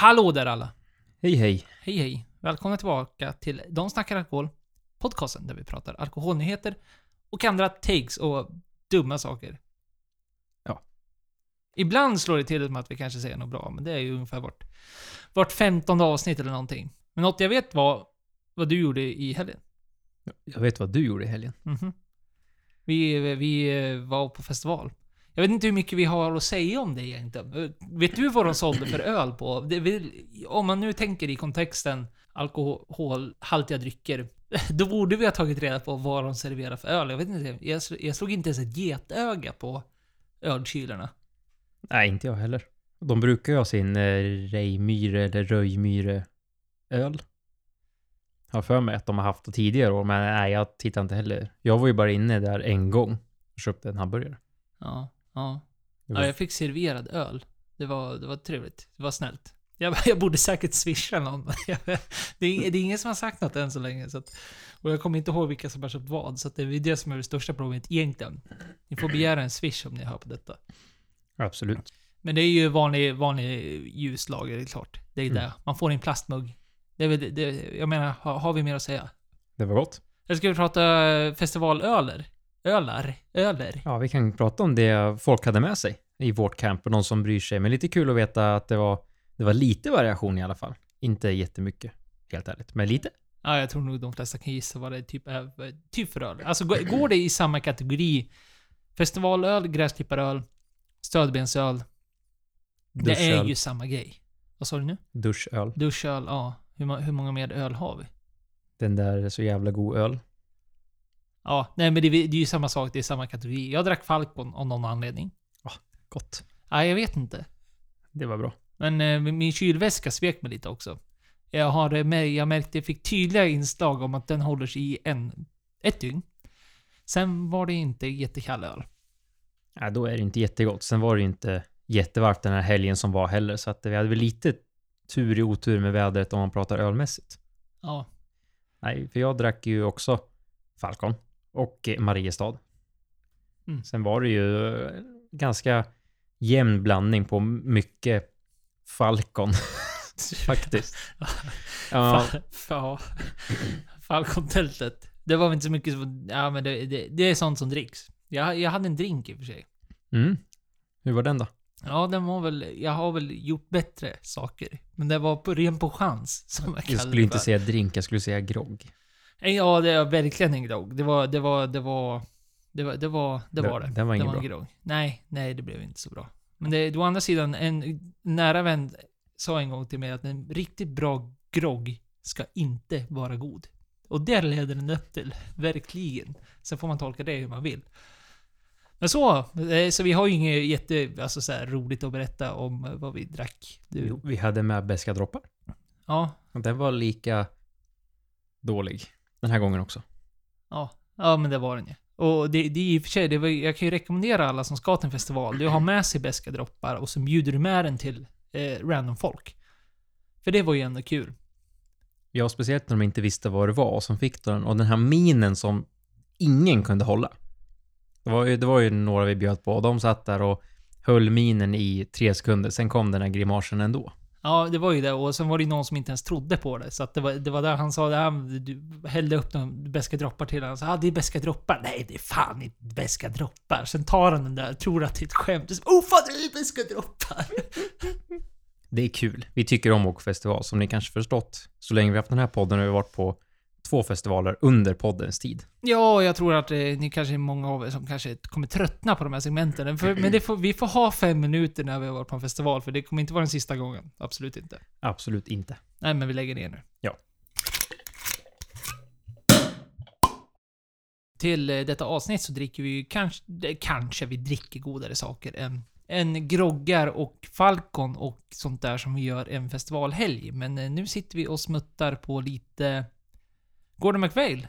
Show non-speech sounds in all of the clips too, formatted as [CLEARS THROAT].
Hallå där alla! Hej hej. Hej hej! Välkomna tillbaka till De snackar alkohol, podcasten där vi pratar alkoholnyheter och andra takes och dumma saker. Ja. Ibland slår det till med att vi kanske säger något bra, men det är ju ungefär vart, vart femtonde avsnitt eller någonting. Men något jag vet var vad du gjorde i helgen. Jag vet vad du gjorde i helgen. Mhm. Vi, vi eh, var på festival. Jag vet inte hur mycket vi har att säga om det egentligen. Eh, Vet du vad de sålde för öl på? Vill- om man nu tänker i kontexten alkoholhaltiga drycker, [LAUGHS] då borde vi ha tagit reda på vad de serverar för öl. Jag vet inte, jag, sl- jag slog inte ens ett getöga på ölkylarna. Nej, inte jag heller. De brukar ju ha sin eh, Rejmyre eller Röjmyre öl. Har för mig att de har haft det tidigare år, men nej, jag tittar inte heller. Jag var ju bara inne där en gång och köpte en hamburgare. Ja, ja. Ja, jag fick serverad öl. Det var, det var trevligt. Det var snällt. Jag, [LAUGHS] jag borde säkert swisha någon. [LAUGHS] Det är, det är ingen som har sagt något än så länge. Så att, och jag kommer inte ihåg vilka som har köpt vad. Så det är det som är det största problemet egentligen. Ni får begära en swish om ni hör på detta. Absolut. Men det är ju vanlig, vanlig ljuslager, det är klart. Det är Mm. det. Man får en plastmugg. Det är det, jag menar, har, har vi mer att säga? Det var gott. Eller ska vi prata festivalöler? Ölar? Öler? Ja, vi kan prata om det folk hade med sig i vårt camp och någon som bryr sig. Men lite kul att veta att det var, det var lite variation i alla fall. Inte jättemycket, helt ärligt. Men lite. Ja, jag tror nog de flesta kan gissa vad det typ är typ för öl. Alltså går det i samma kategori? Festivalöl, gräsklipparöl, stödbensöl. Det är Duschöl. ju samma grej. Vad sa du nu? Duschöl. Duschöl, ja. Hur, hur många mer öl har vi? Den där så jävla god öl. Ja, nej men det, är- det är ju samma sak, det är samma kategori. Jag drack Falcon av någon anledning. Gott. Nej, jag vet inte. Det var bra. Men eh, min kylväska svek mig lite också. Jag har med, jag märkte, jag fick tydliga inslag om att den håller sig i en, ett dygn. Sen var det inte jättekall öl. Ja, då är det inte jättegott. Sen var det inte jättevarmt den här helgen som var heller, så att vi hade väl lite tur i otur med vädret om man pratar ölmässigt. Ja, Nej, för jag drack ju också Falcon och Mariestad. Mm. Sen var det ju eh, ganska jämn blandning på mycket Falcon [LAUGHS] faktiskt. [LAUGHS] Ja, Fa- fa- Falcon-tältet. Det var väl inte så mycket som... Ja, men det, det, det är sånt som dricks. Jag, jag hade en drink i och för sig. mm. Hur var den då? Ja, den var väl... Jag har väl gjort bättre saker. Men det var på ren på chans, som jag Jag kallar skulle det inte säga drink, jag skulle säga grogg. Ja, det är verkligen en grogg. Det var... Det var... Det var... Det var det. Var, det, Det- var det. den var det var en grogg. Nej, nej, det blev inte så bra. Men det, å andra sidan, en nära vän sa en gång till mig att en riktigt bra grogg ska inte vara god. Och det leder den upp till. Verkligen. Sen får man tolka det hur man vill. Men så, eh, så vi har ju inget jätte, alltså så här, roligt att berätta om eh, vad vi drack. Du, Jo, vi hade med beska droppar. ja, Den var lika dålig den här gången också. Ja, ja men det var den ju. Och det, det är i och för sig, det var, jag kan ju rekommendera alla som ska till en festival, du har med sig beska droppar och så bjuder du med den till eh, random folk. För det var ju ändå kul. Ja, speciellt när de inte visste vad det var som fick den. Och den här minen som ingen kunde hålla. Det var ju, det var ju några vi bjöd på de satt där och höll minen i tre sekunder. Sen kom den här grimasen ändå. Ja, det var ju det. Och sen var det ju någon som inte ens trodde på det. Så att det var, det var där han sa det här, du hällde upp de beska droppar till honom. Han sa ah, det är beska droppar. Nej, det är fan inte beska droppar. Sen tar han den där, tror att det är ett skämt. Och så, oh fan, det är beska droppar. [LAUGHS] Det är kul. Vi tycker om att festival, som ni kanske förstått. Så länge vi har haft den här podden har vi varit på två festivaler under poddens tid. Ja, jag tror att eh, ni kanske är många av er som kanske kommer tröttna på de här segmenten. För, men får, vi får ha fem minuter när vi har varit på en festival, för det kommer inte vara den sista gången. Absolut inte. Absolut inte. Nej, men vi lägger ner nu. Ja. Till eh, detta avsnitt så dricker vi ju kanske, det- kanske vi dricker godare saker än, än groggar och Falcon och sånt där som vi gör en festivalhelg. Men eh, nu sitter vi och smuttar på lite Gordon McVale.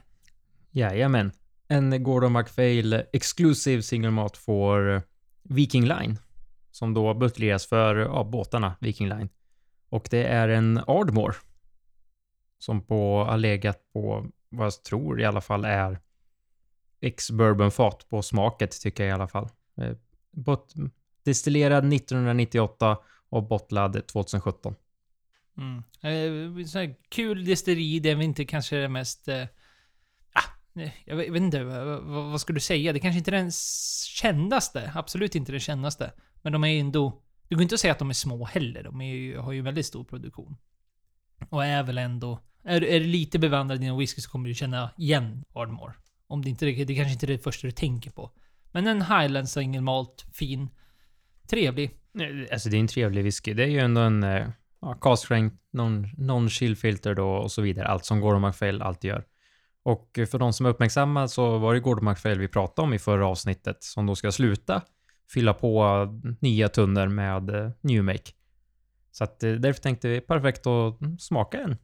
Jajamän. En Gordon MacPhail Exclusive Single Malt får eh, Viking Line. Som då buteljeras för ja, båtarna Viking Line. Och det är en Ardmore. Som på, har legat på, vad jag tror i alla fall är ex-bourbonfat på smaket tycker jag i alla fall. Eh, Bot- destillerad 1998 och bottlad 2017. Mm. Eh, här kul destilleri, det är väl inte kanske det mest... Eh, ah, jag vet, jag vet inte, vad, vad ska du säga? Det kanske inte är den kändaste. Absolut inte den kändaste. Men de är ju ändå... Det går inte att säga att de är små heller. De är ju, har ju väldigt stor produktion. Och är väl ändå... Är, är du lite bevandrad inom whisky så kommer du känna igen Ardmore. Om det inte det, kanske inte är det första du tänker på. Men en Highland single malt, fin, trevlig. Alltså det är en trevlig whisky. Det är ju ändå en eh, ja, cast strength, non- non-chill filter då och så vidare. Allt som Gordon McFail alltid gör. Och för de som är uppmärksamma så var det Gordon McFail vi pratade om i förra avsnittet som då ska sluta fylla på nya tunnor med Newmake. New Make. Så att eh, därför tänkte vi perfekt att smaka en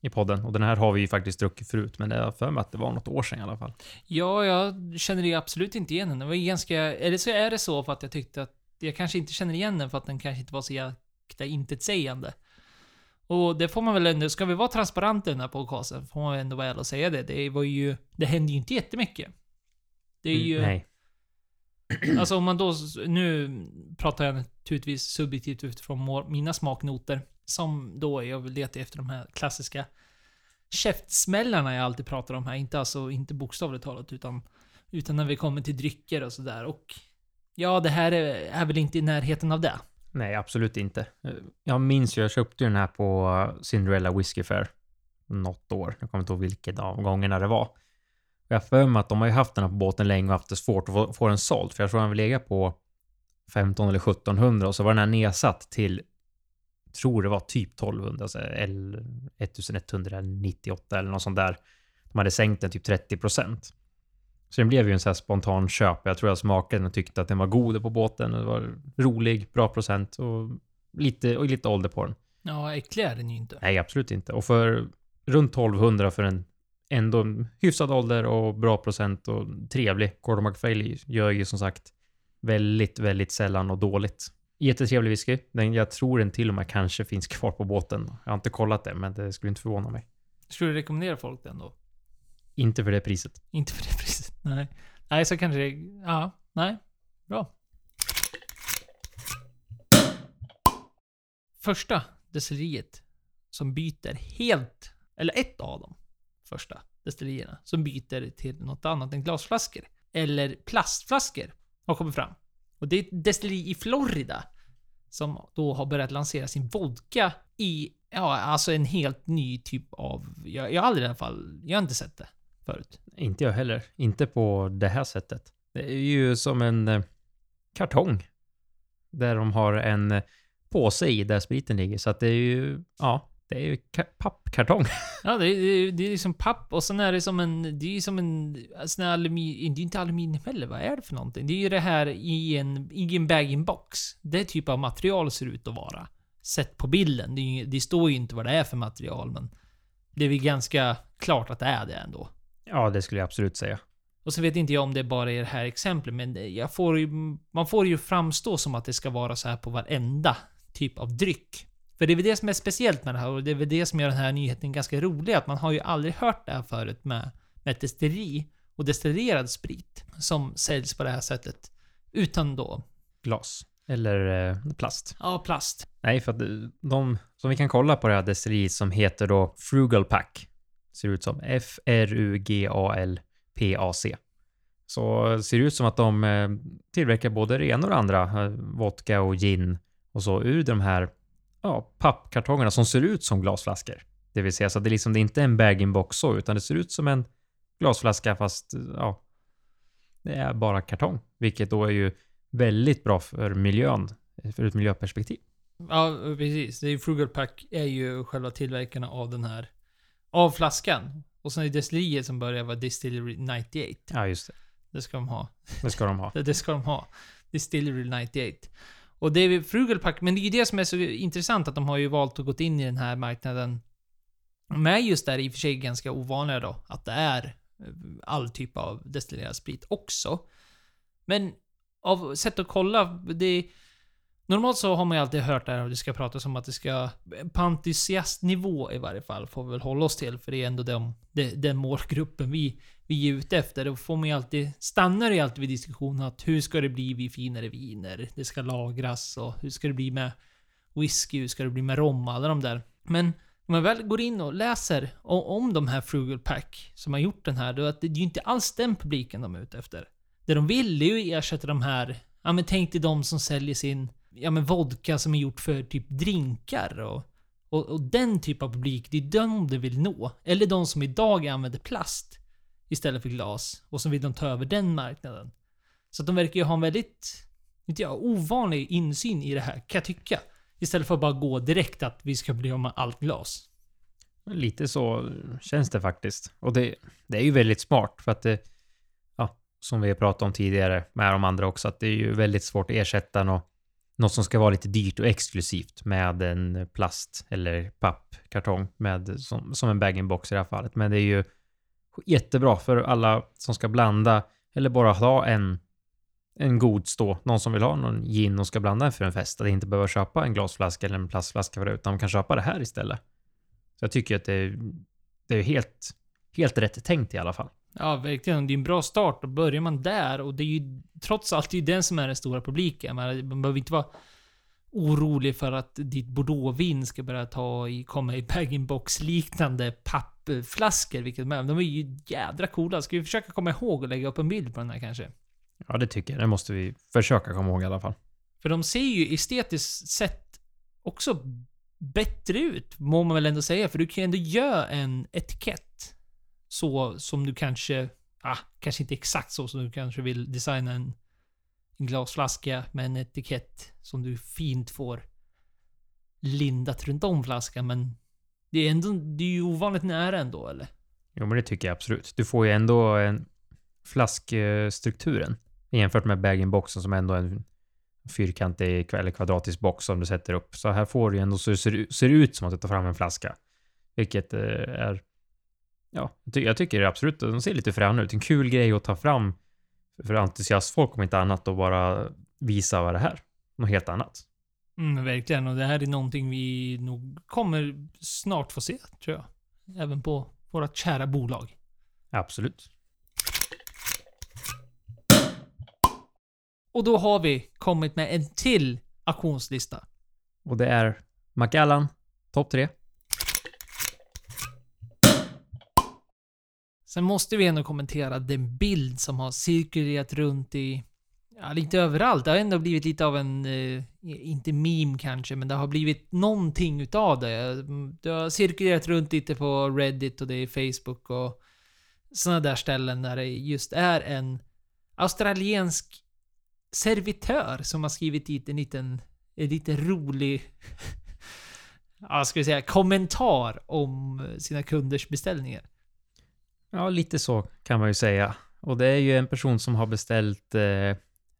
i podden. Och den här har vi ju faktiskt druckit förut, men det har för mig att det var något år sedan i alla fall. Ja, jag känner ju absolut inte igen den. Det var ju ganska... Eller så är det så för att jag tyckte att jag kanske inte känner igen den för att den kanske inte var så jäkla intetsägande. Och det får man väl ändå... Ska vi vara transparenta i den här podcasten får man ändå vara ärlig och säga det. Det var ju... Det hände ju inte jättemycket. Det är ju... Mm, nej. [CLEARS THROAT] Alltså om man då... Nu pratar jag naturligtvis subjektivt utifrån mina smaknoter. Som då jag vill leta efter de här klassiska käftsmällarna jag alltid pratar om här. Inte alltså, inte bokstavligt talat, utan, utan när vi kommer till drycker och sådär. Och ja, det här är, är väl inte i närheten av det. Nej, absolut inte. Jag minns ju, jag köpte den här på Cinderella Whiskey Fair något år. Jag kommer inte ihåg vilket av gångerna det var. Jag har för mig att de har ju haft den här på båten länge och haft det svårt att få, få den såld. För jag tror den vill lägga på 15 eller 1700 och så var den här nedsatt till, tror det var typ 1200, alltså L 1198 eller något sånt där. De hade sänkt den typ 30 procent. Så den blev ju en här spontan köp. Jag tror jag smakade den och tyckte att den var god på båten. Och det var rolig, bra procent och lite, och lite ålder på den. Ja, äcklig är den ju inte. Nej, absolut inte. Och för runt 1200 för en ändå hyfsad ålder och bra procent och trevlig. Gordon MacPhail gör ju som sagt väldigt, väldigt sällan och dåligt. Jättetrevlig whisky. Den, jag tror den till och med kanske finns kvar på båten. Jag har inte kollat det, men det skulle inte förvåna mig. Skulle du rekommendera folk den då? Inte för det priset. Inte för det priset. Nej. Nej, så kanske det... Ja, nej. Bra. Första destilleriet som byter helt, eller ett av de första destillerierna som byter till något annat än glasflaskor. Eller plastflaskor har kommit fram. Och det är ett destilleri i Florida som då har börjat lansera sin vodka i, ja, alltså en helt ny typ av... Jag, jag har aldrig i alla fall, jag har inte sett det förut. Inte jag heller. Inte på det här sättet. Det är ju som en eh, kartong. Där de har en eh, påse i där spriten ligger. Så att det är ju, ja, det är ju pappkartong. [LAUGHS] Ja, det är, det är, liksom papp och sen är det som en... Det är ju som en... Sån här aluminium... Det är inte aluminium heller, vad är det för någonting? Det är ju det här i en, i en bag-in-box. Det typ av material ser ut att vara. Sett på bilden. Det, är det står ju inte vad det är för material, men... Det är väl ganska klart att det är det ändå. Ja, det skulle jag absolut säga. Och så vet inte jag om det bara är det här exemplet, men jag får ju, man får ju framstå som att det ska vara så här på varenda typ av dryck. För det är väl det som är speciellt med det här och det är väl det som gör den här nyheten ganska rolig. Att man har ju aldrig hört det här förut med, med destilleri och destillerad sprit som säljs på det här sättet. Utan då, Glas. Eller eh, plast. ja, plast. Nej, för att de som vi kan kolla på det här destilleriet som heter då Frugal Pack. Ser ut som F-R-U-G-A-L-P-A-C. Så ser det ut som att de eh, tillverkar både det ena och det andra. Eh, vodka och gin och så ur de här ja, pappkartongerna som ser ut som glasflaskor. Det vill säga så att det, liksom, det är inte en bag-in-box så, utan det ser ut som en glasflaska fast ja, det är bara kartong. Vilket då är ju väldigt bra för miljön, för ett miljöperspektiv. Ja, precis. Det är ju Frugal Pack är ju själva tillverkarna av den här, av flaskan. Och sen är det destilleriet som börjar vara Distillery 98. Ja, just det. Det ska de ha. Det ska de ha. Det, [LAUGHS] det ska de ha. Distillery 98. Och det är väl Frugal Pack, men det är ju det som är så intressant att de har ju valt att gå in i den här marknaden med just där i och för sig ganska ovanliga då, att det är eh, all typ av destillerad sprit också. Men av sätt att kolla, det... Normalt så har man ju alltid hört det här och det ska pratas om att det ska... På entusiastnivå i varje fall, får vi väl hålla oss till, för det är ändå den, den målgruppen vi, vi är ute efter. Då får man ju alltid... Stannar det ju alltid vid diskussionen att hur ska det bli vid finare viner? Det ska lagras och hur ska det bli med whisky? Hur ska det bli med rom? Alla de där Men om man väl går in och läser om de här Frugal Pack som har gjort den här, då att det är ju inte alls den publiken de är ute efter. Det de vill är ju ersätta de här, ja men tänk dig de som säljer sin, ja men vodka som är gjort för typ drinkar och, och, och den typ av publik, det är de du vill nå. Eller de som idag använder plast istället för glas och så vill de ta över den marknaden. Så att de verkar ju ha en väldigt, inte jag, ovanlig insyn i det här, kan jag tycka. Istället för att bara gå direkt att vi ska bli av med allt glas. Lite så känns det faktiskt. Och det, det är ju väldigt smart för att det, ja, som vi har pratat om tidigare med de andra också, att det är ju väldigt svårt att ersätta något, något som ska vara lite dyrt och exklusivt med en plast eller pappkartong med, som, som en bag-in-box i det här fallet. Men det är ju jättebra för alla som ska blanda eller bara ha en, en god stå. Någon som vill ha någon gin och ska blanda för en fest. Att inte behöva köpa en glasflaska eller en plastflaska för det, utan man kan köpa det här istället. Så jag tycker att det är, det är helt, helt rätt tänkt i alla fall. Ja, verkligen. Det är en bra start. Då börjar man där och det är ju trots allt det är ju den som är den stora publiken. Man, man behöver inte vara orolig för att ditt bordeauxvin ska börja ta i, komma i bag-in-box liknande pappflaskor, vilket de är. De är ju jädra coola. Ska vi försöka komma ihåg att lägga upp en bild på den här kanske? Ja, det tycker jag. Det måste vi försöka komma ihåg i alla fall. För de ser ju estetiskt sett också bättre ut, må man väl ändå säga. För du kan ju ändå göra en etikett. Så som du kanske, ah, kanske inte exakt så som du kanske vill designa en, en glasflaska med en etikett som du fint får lindat runt om flaskan. Men det är ändå, det är ju ovanligt nära ändå, eller? Jo, men det tycker jag absolut. Du får ju ändå en flaskstrukturen jämfört med bag-in-boxen som ändå är en fyrkantig eller kvadratisk box som du sätter upp. Så här får du ändå så det ser, ser ut som att du tar fram en flaska. Vilket eh, är... Ja, jag ty- jag tycker absolut, de ser lite fräna ut. En kul grej att ta fram för entusiastfolk om inte annat och bara visa vad det här. Något helt annat. Mm, verkligen. Och det här är någonting vi nog kommer snart få se, tror jag. Även på vårt kära bolag. Absolut. Och då har vi kommit med en till auktionslista. Och det är Macallan, topp tre. Sen måste vi ändå kommentera den bild som har cirkulerat runt i, ja, lite överallt. Det har ändå blivit lite av en, eh, inte meme kanske, men det har blivit någonting utav det. Det har cirkulerat runt lite på Reddit och det är Facebook och sådana där ställen där det just är en australiensk servitör som har skrivit dit en liten, en liten rolig, [LAUGHS] ja, ska vi säga, kommentar om sina kunders beställningar. Ja, lite så kan man ju säga. Och det är ju en person som har beställt eh,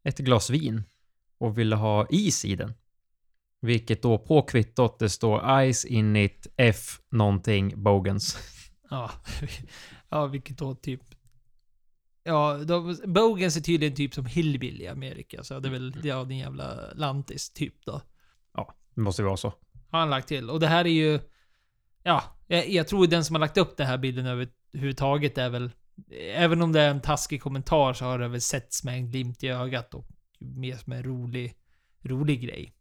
ett glas vin och ville ha is i den. Vilket då på kvittot det står Ice in it F någonting Bogans. [LAUGHS] Ja, [LAUGHS] ja vilket då typ... Ja, de, Bogans är tydligen typ som Hillbilly i Amerika, så det är väl, ja, din jävla lantis typ då. Det måste ju vara så. Har han lagt till. Och det här är ju... Ja, jag, jag tror den som har lagt upp den här bilden överhuvudtaget är väl... Även om det är en taskig kommentar så har det väl setts med en glimt i ögat och mer som en rolig, rolig grej.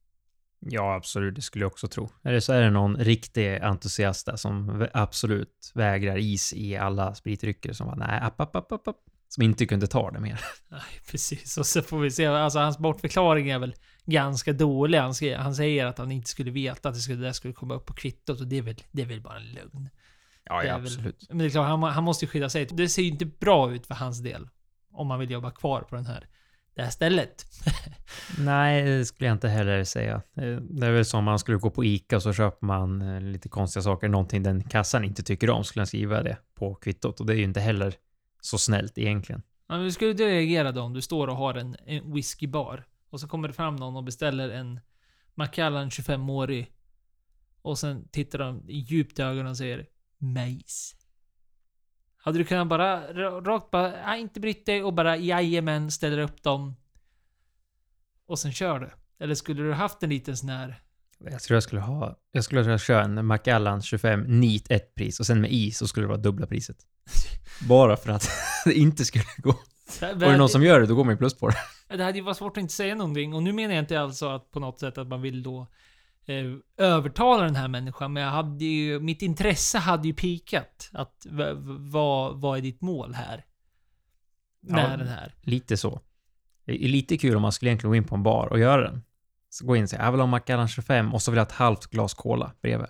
Ja, absolut. Det skulle jag också tro. Eller så är det någon riktig entusiast där som absolut vägrar is i alla spritdrycker som bara nej, app, app, app, app, app. Som inte kunde ta det mer. [LAUGHS] Nej, precis. Och så får vi se. Alltså hans bortförklaring är väl ganska dålig. Han, skrev, han säger att han inte skulle veta att det, skulle, det skulle komma upp på kvittot och det är väl, det är väl bara en lögn. Ja, ja väl- absolut. Men det är klart, han, han måste ju skydda sig. Det ser ju inte bra ut för hans del. Om man vill jobba kvar på den här, det här stället. [LAUGHS] Nej, det skulle jag inte heller säga. Eh, Det är väl som om man skulle gå på ICA och så köper man eh, lite konstiga saker, någonting den kassan inte tycker om, skulle jag skriva det på kvittot. Och det är ju inte heller så snällt egentligen. Men hur skulle du reagera då om du står och har en, en whiskybar och så kommer det fram någon och beställer en Macallan 25-årig och sen tittar de djupt i ögonen och säger Majs. Hade du kunnat bara ra- rakt bara, inte brytt dig och bara jajamän ställer upp dem och sen kör du? Eller skulle du haft en liten sån här Jag tror jag skulle ha, jag skulle köra en Macallan 25 NEAT ett pris och sen med is så skulle det vara dubbla priset. [LAUGHS] Bara för att [LAUGHS] det inte skulle gå. Och är det någon som gör det, då går man ju plus på det. [LAUGHS] Det hade ju varit svårt att inte säga någonting. Och nu menar jag inte alltså att på något sätt att man vill då eh, övertala den här människan, men jag hade ju, mitt intresse hade ju pikat. Att vad, vad är ditt mål här? Ja. Med den här. Lite så. Det är lite kul om man skulle egentligen gå in på en bar och göra den. Så gå in och säga, jag vill ha Macallan 25 och så vill jag ha ett halvt glas cola bredvid.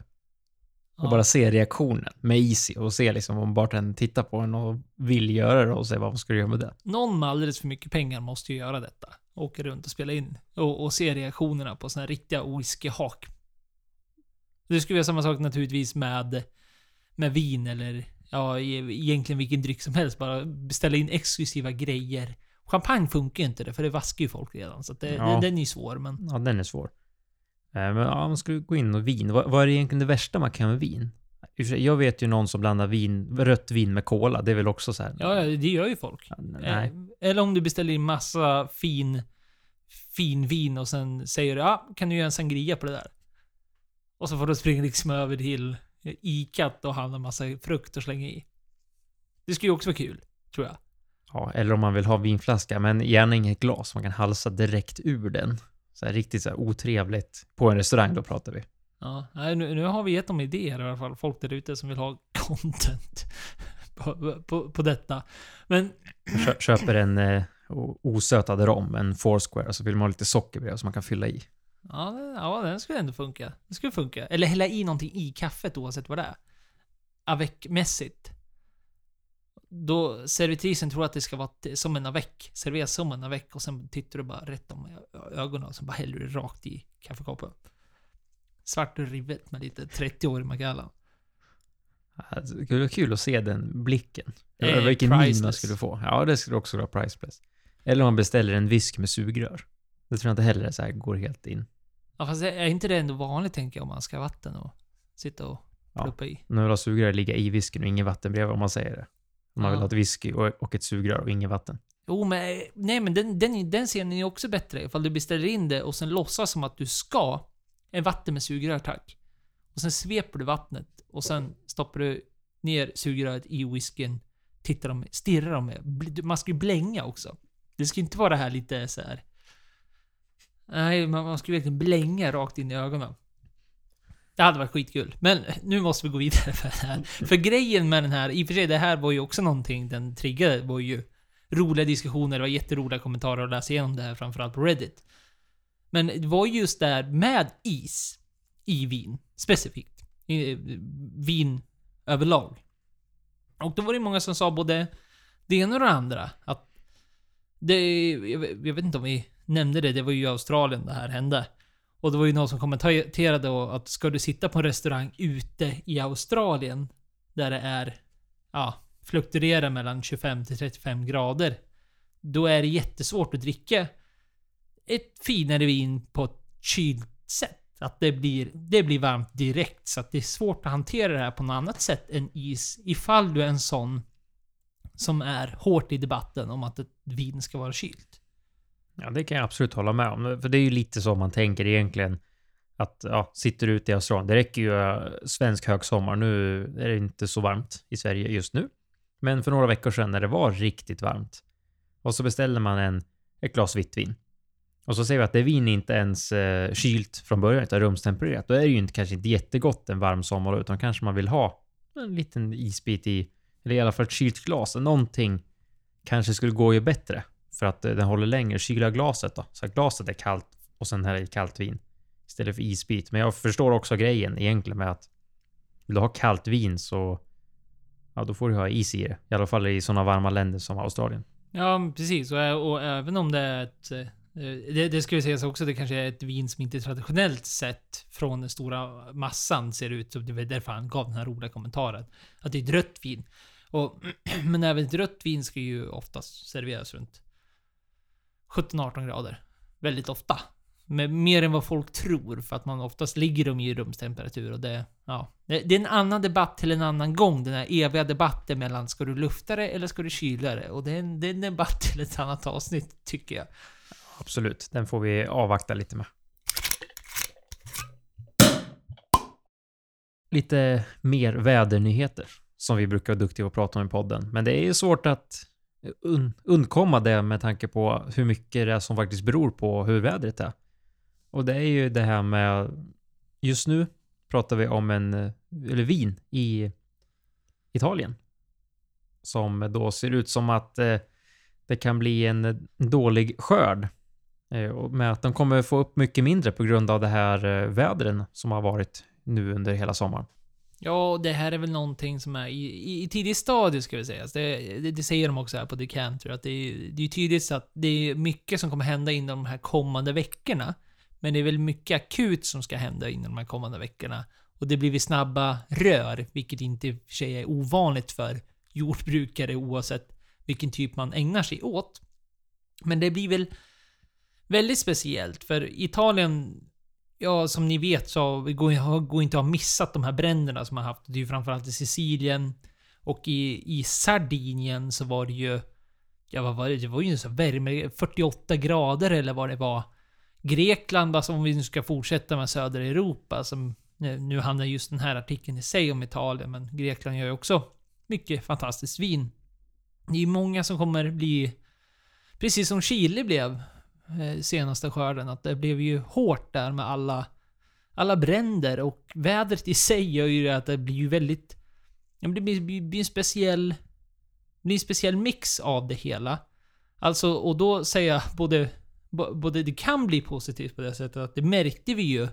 Och bara se reaktionen med Easy och se liksom om bartendern tittar på en och vill göra det och se vad man ska göra med det. Någon med alldeles för mycket pengar måste ju göra detta. Åka runt och spela in och, och se reaktionerna på såna här riktiga whiskyhak. Det skulle vara samma sak naturligtvis med, med vin eller ja, e- egentligen vilken dryck som helst. Bara beställa in exklusiva grejer. Champagne funkar ju inte det, för det vaskar ju folk redan. Så det, Ja. det, den är ju svår, men... Ja, den är svår. Eh, Men ja, man skulle gå in och vin. Vad, vad är egentligen det värsta man kan med vin? Jag vet ju någon som blandar vin, rött vin med cola. Det är väl också så här. Ja, det gör ju folk. Ja, Nej. Eh, Eller om du beställer in massa fin, fin vin och sen säger du ja, kan du göra en sangria på det där? Och så får du springa liksom över till Icat och handla massa frukt och slänga i. Det skulle ju också vara kul, tror jag. Ja, eller om man vill ha vinflaska, men gärna inget glas. Man kan halsa direkt ur den. Så här, riktigt så här otrevligt. På en restaurang då pratar vi. Ja, nej, nu, nu har vi gett dem idéer i alla fall. Folk där ute som vill ha [LAUGHS] content på, på, på detta. Men Kö- köper en eh, osötad rom, en Foursquare, så vill man ha lite socker bredvid som man kan fylla i. Ja, den- ja, den skulle ändå funka. Den skulle funka. Eller hälla i någonting i kaffet oavsett vad det är. Avec-mässigt. Då servitrisen tror att det ska vara som en avec. Serveras som en avec och sen tittar du bara rätt om ögonen och så bara häller du rakt i kaffekoppen. Svart och rivet med lite 30-årig Macallan. Alltså, Det skulle vara kul att se den blicken. Eh, vilken min man skulle få. Ja, det skulle också vara priceless. Eller om man beställer en whisky med sugrör. Det tror jag inte heller så här går helt in. Ja, fast är inte det ändå vanligt tänker jag om man ska ha vatten och sitta och Ja. pluppa i? Nu vill ha sugrör ligga i whiskyn och inget vatten bredvid om man säger det. Om man vill ha ett whisky och, och ett sugrör och inget vatten. Jo, men nej, men den, den, den scenen är också bättre ifall du beställer in det och sen låtsas som att du ska en vatten med sugrör, tack. Och sen sveper du vattnet och sen stoppar du ner sugröret i whiskyn, tittar dem, stirrar dem med. Man ska ju blänga också. Det ska inte vara det här lite så här. Nej, man, man ska ju verkligen blänga rakt in i ögonen. Det hade varit skitkul. Men nu måste vi gå vidare för det här. För grejen med den här, i och för sig det här var ju också någonting den triggade, var ju roliga diskussioner, det var jätteroliga kommentarer att läsa igenom det här, framförallt på Reddit. Men det var just där med is i vin, specifikt. I, eh, vin överlag. Och då var det många som sa både det ena och det andra. Att det, jag jag vet inte om vi nämnde det, det var ju i Australien det här hände. Och det var ju någon som kommenterade då att ska du sitta på en restaurang ute i Australien, där det är, ja, fluktuerar mellan 25 till 35 grader. Då är det jättesvårt att dricka ett finare vin på ett kylt sätt. Att det blir, det blir varmt direkt. Så att det är svårt att hantera det här på något annat sätt än is. Ifall du är en sån som är hårt i debatten om att ett vin ska vara kylt. Ja, det kan jag absolut hålla med om. För det är ju lite så man tänker egentligen. Att ja, sitter du ute i Australien, det räcker ju eh, svensk högsommar. Nu är det inte så varmt i Sverige just nu. Men för några veckor sedan när det var riktigt varmt. Och så beställer man en, ett glas vitt vin. Och så ser vi att det vin är inte ens eh, kylt från början utan rumstempererat. Då är det ju inte, kanske inte jättegott en varm sommar, utan kanske man vill ha en liten isbit i, eller i alla fall ett kylt glas. Någonting kanske skulle gå ju bättre för att eh, den håller längre. Kyla glaset då, så att glaset är kallt och sen hälla i kallt vin istället för isbit. Men jag förstår också grejen egentligen med att vill du ha kallt vin så ja, då får du ha is i det. I alla fall i sådana varma länder som Australien. Ja, precis. Och, eh, och även om det är ett... Eh, det, det ska ju sägas också, det kanske är ett vin som inte traditionellt sett från den stora massan ser ut som det var därför han gav den här roliga kommentaren. Att det är ett rött vin. Och, [CLEARS THROAT] men även ett rött vin ska ju oftast serveras runt 17-18 grader. Väldigt ofta. Men mer än vad folk tror, för att man oftast ligger dem i rumstemperatur och det... Ja. Det, det är en annan debatt till en annan gång, den här eviga debatten mellan ska du lufta det eller ska du kyla det? Och det är en, det är en debatt till ett annat avsnitt, tycker jag. Absolut, den får vi avvakta lite med. Lite mer vädernyheter som vi brukar vara duktiga på att prata om i podden. Men det är ju svårt att un undkomma det med tanke på hur mycket det är som faktiskt beror på hur vädret är. Och det är ju det här med just nu pratar vi om en, eller vin i Italien. Som då ser ut som att eh, det kan bli en dålig skörd. Eh, med att de kommer få upp mycket mindre på grund av det här eh, vädren som har varit nu under hela sommaren. Ja, det här är väl någonting som är i, i, i tidigt stadie, ska vi säga. Alltså, det, det, det säger de också här på Decanter, att det, är- det är tydligt att det är mycket som kommer hända inom de här kommande veckorna. Men det är väl mycket akut som ska hända inom de här kommande veckorna. Och det blir väl snabba rör, vilket inte i och för sig är ovanligt för jordbrukare oavsett vilken typ man ägnar sig åt. Men det blir väl väldigt speciellt, för Italien Ja, som ni vet så går det går inte att ha missat de här bränderna som har haft. Det är ju framförallt i Sicilien. Och i, i Sardinien så var det ju... Ja, vad var det? Det var ju en sån värme... 48 grader eller vad det var. Grekland, alltså om vi nu ska fortsätta med södra Europa, som... Nu handlar just den här artikeln i sig om Italien, men Grekland gör ju också mycket fantastiskt vin. Det är ju många som kommer bli... Precis som Chile blev Eh, senaste skörden, att det blev ju hårt där med alla, alla bränder och vädret i sig gör ju att det blir ju väldigt... Det blir, blir, blir en speciell... Det blir en speciell mix av det hela. Alltså, och då säger jag både... Både det kan bli positivt på det sättet att det märkte vi ju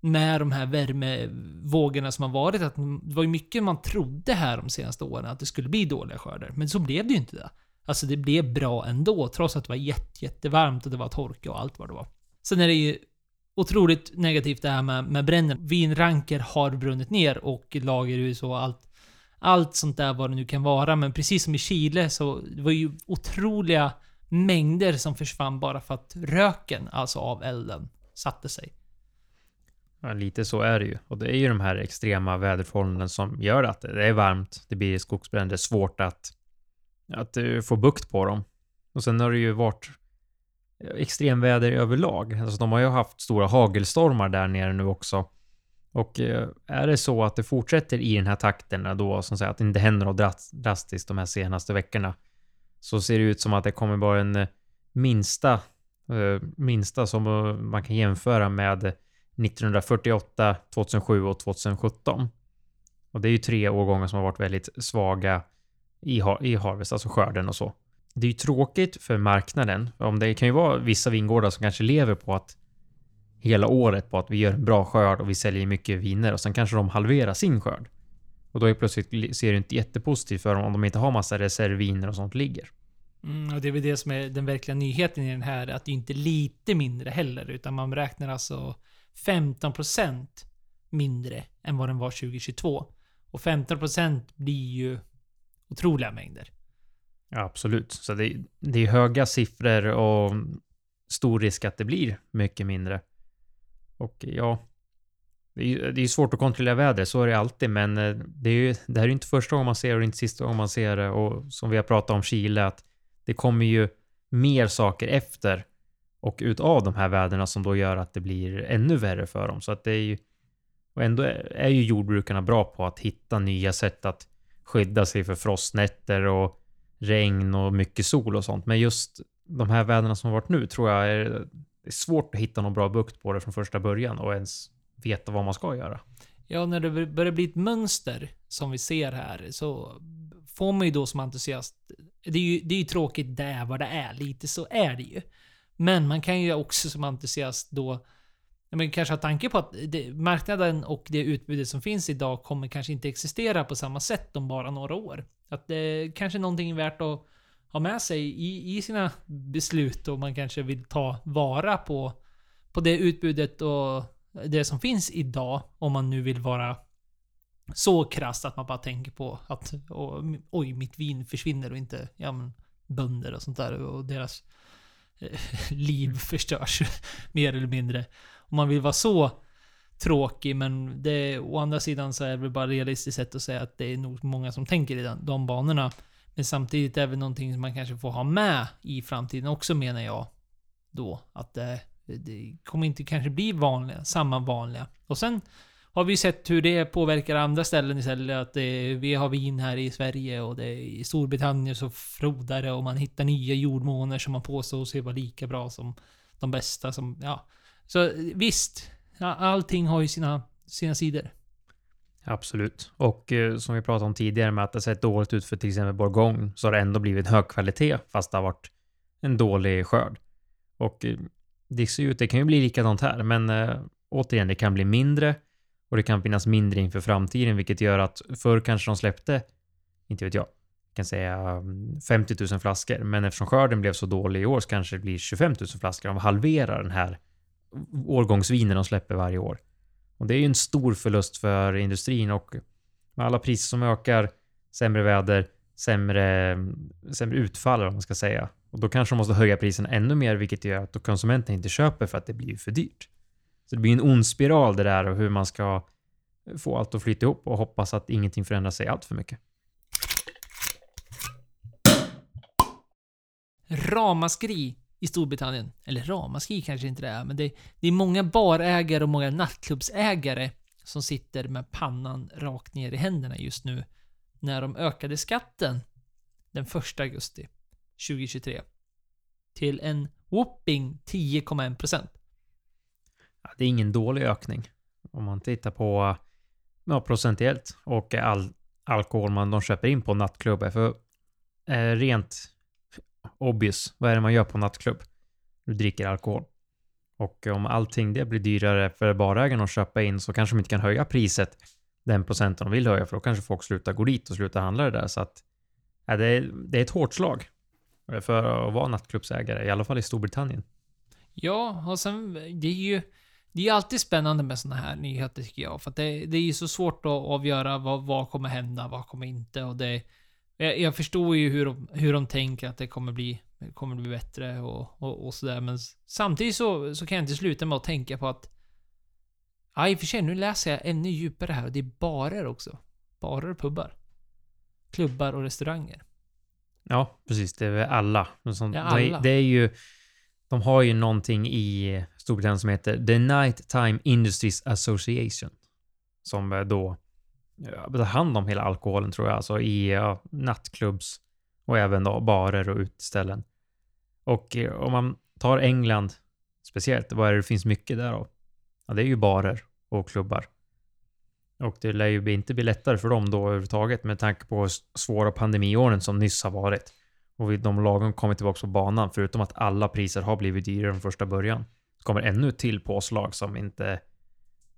med de här värmevågorna som har varit, att det var ju mycket man trodde här de senaste åren att det skulle bli dåliga skördar. Men så blev det ju inte det. Alltså det blev bra ändå, trots att det var jätte, jättevarmt och det var torka och allt vad det var. Sen är det ju otroligt negativt det här med, med bränder. Vinranker har brunnit ner och lagerhus och allt, allt sånt där vad det nu kan vara. Men precis som i Chile så det var ju otroliga mängder som försvann bara för att röken, alltså av elden, satte sig. Ja, lite så är det ju. Och det är ju de här extrema väderförhållanden som gör att det är varmt, det blir skogsbränder, svårt att, att du få bukt på dem. Och sen har det ju varit eh, extremväder överlag. Alltså de har ju haft stora hagelstormar där nere nu också. Och eh, är det så att det fortsätter i den här takten då, som säger att det inte händer något drastiskt de här senaste veckorna, så ser det ut som att det kommer vara en minsta, minsta som man kan jämföra med 1948, 2007 och 2017. Och det är ju tre årgångar som har varit väldigt svaga i, har- i harvest, alltså skörden och så. Det är ju tråkigt för marknaden. Om det kan ju vara vissa vingårdar som kanske lever på att hela året på att vi gör en bra skörd och vi säljer mycket viner och sen kanske de halverar sin skörd. Och då är plötsligt ser det inte jättepositivt för dem om de inte har massa reservviner och sånt ligger. Mm, och det är väl det som är den verkliga nyheten i den här, att det är inte lite mindre heller, utan man räknar alltså 15% mindre än vad den var 2022. Och 15% blir ju otroliga mängder. Ja, absolut. Så det, det är höga siffror och stor risk att det blir mycket mindre. Och ja, det är ju det är svårt att kontrollera vädret, så är det alltid, men eh, det, är ju, det här är ju inte första gången man ser det och inte sista gången man ser det. Och som vi har pratat om Chile, att det kommer ju mer saker efter och utav de här väderna som då gör att det blir ännu värre för dem. Så att det är ju... Och ändå är ju jordbrukarna bra på att hitta nya sätt att skydda sig för frostnätter och regn och mycket sol och sånt. Men just de här väderna som har varit nu tror jag är, det är svårt att hitta någon bra bukt på det från första början och ens veta vad man ska göra. Ja, när det börjar bli ett mönster som vi ser här så får man ju då som entusiast... Det är ju, det är ju tråkigt det är vad det är, lite så är det ju. Men man kan ju också som entusiast då men kanske ha tanke på att det, marknaden och det utbudet som finns idag kommer kanske inte existera på samma sätt om bara några år. Att det kanske är någonting värt att ha med sig i, i sina beslut och man kanske vill ta vara på, på det utbudet och det som finns idag, om man nu vill vara så krasst att man bara tänker på att oj, mitt vin försvinner och inte ja, men, bönder och sånt där och deras eh, [LAUGHS] liv förstörs [LAUGHS] mer eller mindre. Om man vill vara så tråkig, men det, å andra sidan så är det väl bara realistiskt sätt att säga att det är nog många som tänker i den, de banorna. Men samtidigt är det väl någonting som man kanske får ha med i framtiden också menar jag. Då, att det, det kommer inte kanske bli vanliga, samma vanliga. Och sen har vi ju sett hur det påverkar andra ställen istället. Att det, vi har vin här i Sverige och det, i Storbritannien så frodar det och man hittar nya jordmåner som man påstår sig vara lika bra som de bästa som, ja. Så eh, visst, allting har ju sina, sina sidor. Absolut. Och eh, som vi pratade om tidigare med att det sett dåligt ut för till exempel Bourgogne så har det ändå blivit hög kvalitet fast det har varit en dålig skörd. Och eh, det ser ut, det kan ju bli likadant här, men eh, återigen, det kan bli mindre och det kan finnas mindre inför framtiden, vilket gör att förr kanske de släppte, inte vet jag, kan säga mm, 50 000 flaskor, men eftersom skörden blev så dålig i år så kanske det blir 25 000 flaskor. De halverar den här årgångsviner de släpper varje år. Och det är ju en stor förlust för industrin och med alla priser som ökar, sämre väder, sämre, sämre utfall om man ska säga. Och då kanske de måste höja priserna ännu mer, vilket gör att konsumenten inte köper för att det blir för dyrt. Så det blir en ond spiral det där och hur man ska få allt att flyta ihop och hoppas att ingenting förändrar sig allt för mycket. Ramaskri i Storbritannien. Eller ramaskri kanske inte det är, men det, det är många barägare och många nattklubbsägare som sitter med pannan rakt ner i händerna just nu när de ökade skatten den 1 augusti 2023 till en whopping 10,1%. Ja, det är ingen dålig ökning om man tittar på ja, procentuellt och all alkohol man de köper in på nattklubbar. För eh, rent obvious, vad är det man gör på nattklubb? Du dricker alkohol. Och om allting det blir dyrare för barägarna att köpa in så kanske de inte kan höja priset den procenten de vill höja för då kanske folk slutar gå dit och slutar handla det där. Så att ja, det, är, det är ett hårt slag för att vara nattklubbsägare, i alla fall i Storbritannien. Ja, och sen det är ju det är alltid spännande med sådana här nyheter tycker jag. För att det, det är ju så svårt att avgöra vad, vad kommer hända, vad kommer inte. Och det, jag, jag förstår ju hur de, hur de tänker att det kommer bli, kommer bli bättre och, och, och sådär. Men samtidigt så, så kan jag inte sluta med att tänka på att... Ja, i och för sig, nu läser jag ännu djupare här och det är barer också. Barer och pubbar. Klubbar och restauranger. Ja, precis. Det är väl alla. Som, Ja, alla. Det, det är ju... De har ju någonting i Storbritannien som heter The Nighttime Industries Association. Som då Eh, ta hand om hela alkoholen tror jag. Alltså i ja, nattklubbs och även då barer och uteställen. Och eh, om man tar England speciellt, vad är det det finns mycket där av? Ja, det är ju barer och klubbar. Och det lär ju inte bli lättare för dem då överhuvudtaget med tanke på svåra pandemiåren som nyss har varit. Och de lagen kommer tillbaka på banan, förutom att alla priser har blivit dyrare från första början. Det kommer ännu ett till påslag som inte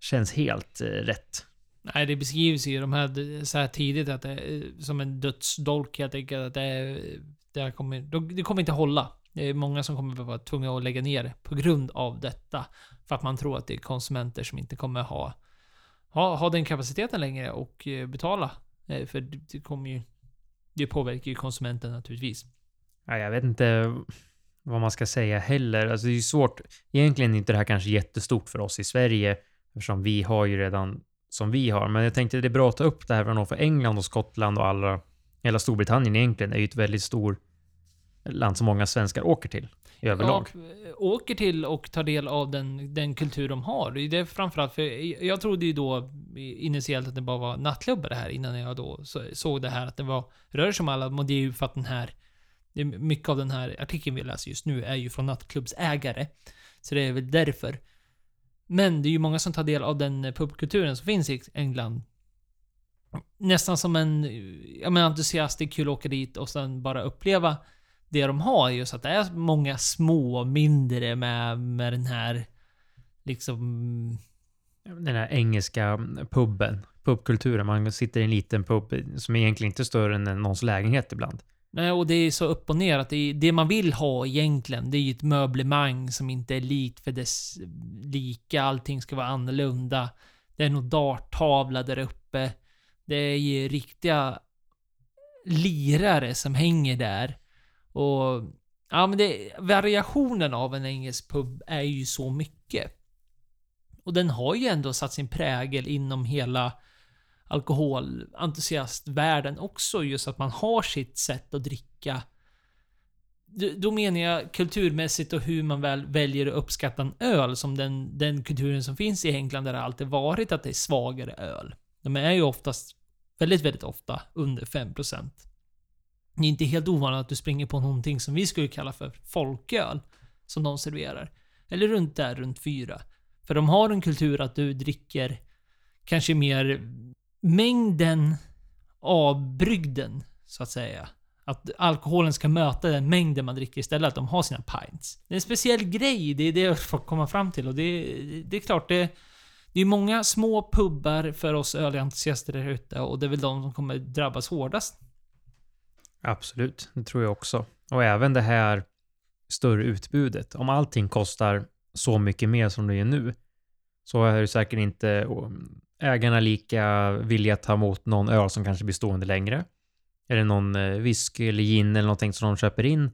känns helt eh, rätt. Nej, det beskrivs ju de här så här tidigt att det är som en dödsdolk. Jag tänker att det, är- det, här kommer, det kommer inte hålla. Det är många som kommer vara tvungna att lägga ner på grund av detta. För att man tror att det är konsumenter som inte kommer ha, ha, ha den kapaciteten längre och eh, betala. Eh, för det det kommer ju... Det påverkar ju konsumenten naturligtvis. Ja, jag vet inte vad man ska säga heller. Alltså det är ju svårt. Egentligen är inte det här kanske jättestort för oss i Sverige eftersom vi har ju redan som vi har. Men jag tänkte det är bra att ta upp det här för för England och Skottland och alla, hela Storbritannien egentligen är ju ett väldigt stort land som många svenskar åker till i överlag. Ja, åker till och tar del av den, den kultur de har. Det är framförallt för jag trodde ju då initiellt att det bara var nattklubbar det här innan jag då såg det här att det var rör sig om alla, men det är ju för att den här mycket av den här artikeln vi läser just nu är ju från nattklubbsägare. Så det är väl därför. Men det är ju många som tar del av den eh, pubkulturen som finns i England. Nästan som en eh, entusiast. Det entusiastisk, kul att åka dit och sen bara uppleva det de har just att det är många små, mindre med, med den här liksom... Den här engelska puben, pubkulturen. Man sitter i en liten pub som egentligen inte är större än någons lägenhet ibland. Nej, och det är så upp och ner att det, det man vill ha egentligen, det är ju ett möblemang som inte är likt för dess lika. Allting ska vara annorlunda. Det är nog darttavla där uppe. Det är ju riktiga lirare som hänger där. Och... Ja, men det, variationen av en engelsk pub är ju så mycket. Och den har ju ändå satt sin prägel inom hela alkoholentusiastvärlden också. Just att man har sitt sätt att dricka. Då menar jag kulturmässigt och hur man väl väljer att uppskatta en öl som den, den kulturen som finns i England där det alltid varit att det är svagare öl. De är ju oftast, väldigt, väldigt ofta under 5%. Det är inte helt ovanligt att du springer på någonting som vi skulle kalla för folköl. Som de serverar. Eller runt där, runt 4. För de har en kultur att du dricker kanske mer mängden av brygden, så att säga. Att alkoholen ska möta den mängden man dricker istället, att de har sina pints. Det är en speciell grej, det är det jag får komma fram till och det, det är klart, det, det är många små pubbar för oss ölentusiaster där ute och det är väl de som kommer drabbas hårdast. Absolut, det tror jag också. Och även det här större utbudet. Om allting kostar så mycket mer som det är nu, så är det säkert inte ägarna lika villiga att ta emot någon öl som kanske blir stående längre. Är det någon eh, whisky eller gin eller någonting som de köper in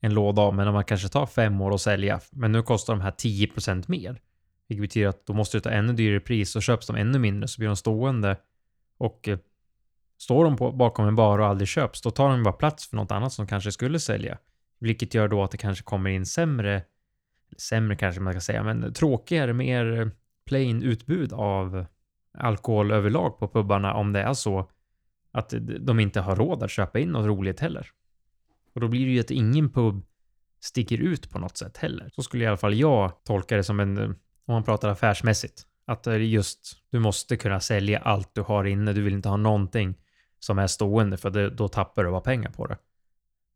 en låda av, men om man kanske tar fem år att sälja, men nu kostar de här 10% mer. Vilket betyder att då måste du ta ännu dyrare pris och köps de ännu mindre så blir de stående. Och eh, står de på, bakom en bar och aldrig köps, då tar de bara plats för något annat som kanske skulle sälja. Vilket gör då att det kanske kommer in sämre, sämre kanske man ska säga, men tråkigare, mer eh, plain utbud av alkohol överlag på pubbarna om det är så att de inte har råd att köpa in något roligt heller. Och då blir det ju att ingen pub sticker ut på något sätt heller. Så skulle i alla fall jag tolka det som en, eh, om man pratar affärsmässigt, att det är just, du måste kunna sälja allt du har inne. Du vill inte ha någonting som är stående för det, då tappar du bara pengar på det.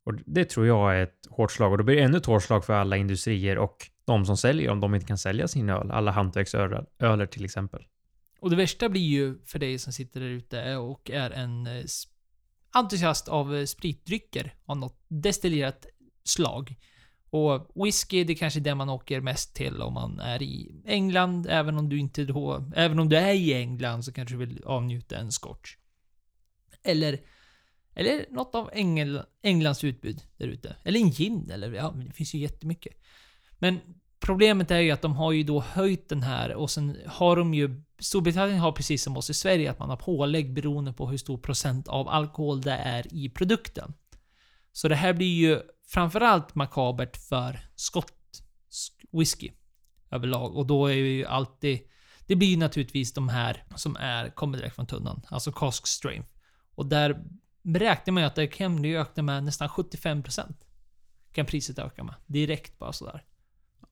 Och det tror jag är ett hårt slag och då blir det ännu ett hårt slag för alla industrier och de som säljer om de inte kan sälja sin öl. Alla hantverksöler till exempel. Och det värsta blir ju för dig som sitter där ute och är en eh, entusiast av eh, spritdrycker av något destillerat slag. Och whisky, det är kanske det man åker mest till om man är i England, även om du inte då, även om du är i England så kanske du vill avnjuta en scotch. Eller, eller något av Engel, Englands utbud där ute. Eller en gin, eller ja, det finns ju jättemycket. Men problemet är ju att de har ju då höjt den här och sen har de ju Storbritannien har precis som oss i Sverige att man har pålägg beroende på hur stor procent av alkohol det är i produkten. Så det här blir ju framförallt makabert för skott whisky överlag och då är ju alltid det blir ju naturligtvis de här som är, kommer direkt från tunnan, alltså cask strength. Och där beräknar man ju att det kan bli öka med nästan 75%. Kan priset öka med. Direkt bara sådär.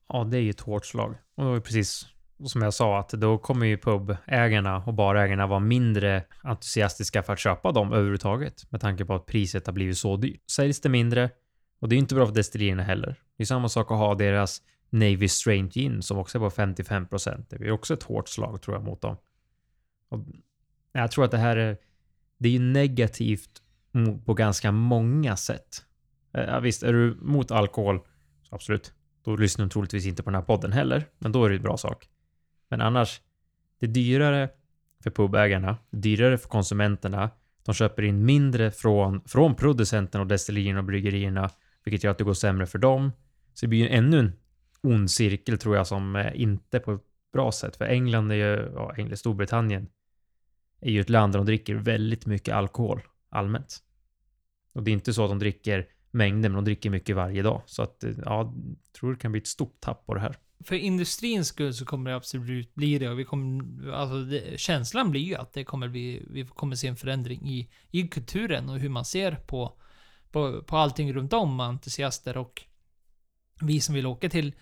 Ja, det är ju ett hårt slag. Och det var precis som jag sa, att då kommer ju pubägarna och barägarna vara mindre entusiastiska för att köpa dem överhuvudtaget. Med tanke på att priset har blivit så dyrt. Säljs det mindre, och det är inte bra för destillerierna heller. Det är samma sak att ha deras Navy Strange Gin som också är på 55%. Det blir också ett hårt slag tror jag mot dem. Och jag tror att det här är, det är ju negativt på ganska många sätt. Eh, ja, visst, är du mot alkohol, så absolut, då lyssnar de troligtvis inte på den här podden heller, men då är det en bra sak. Men annars, det är dyrare för pubägarna, dyrare för konsumenterna. De köper in mindre från, från producenterna och destillerierna och bryggerierna, vilket gör att det går sämre för dem. Så det blir ju ännu en ond cirkel tror jag som eh, inte på ett bra sätt. För England är ju, ja, England, Storbritannien är ju ett land där de dricker väldigt mycket alkohol allmänt. Och det är inte så att de dricker mängder, men de dricker mycket varje dag. Så att, eh, ja, jag tror det kan bli ett stort tapp på det här för industrins skull så kommer det absolut bli det och vi kommer, alltså det, känslan blir ju att det kommer bli, vi kommer se en förändring i, i kulturen och hur man ser på, på, på allting runt om entusiaster och vi som vill åka till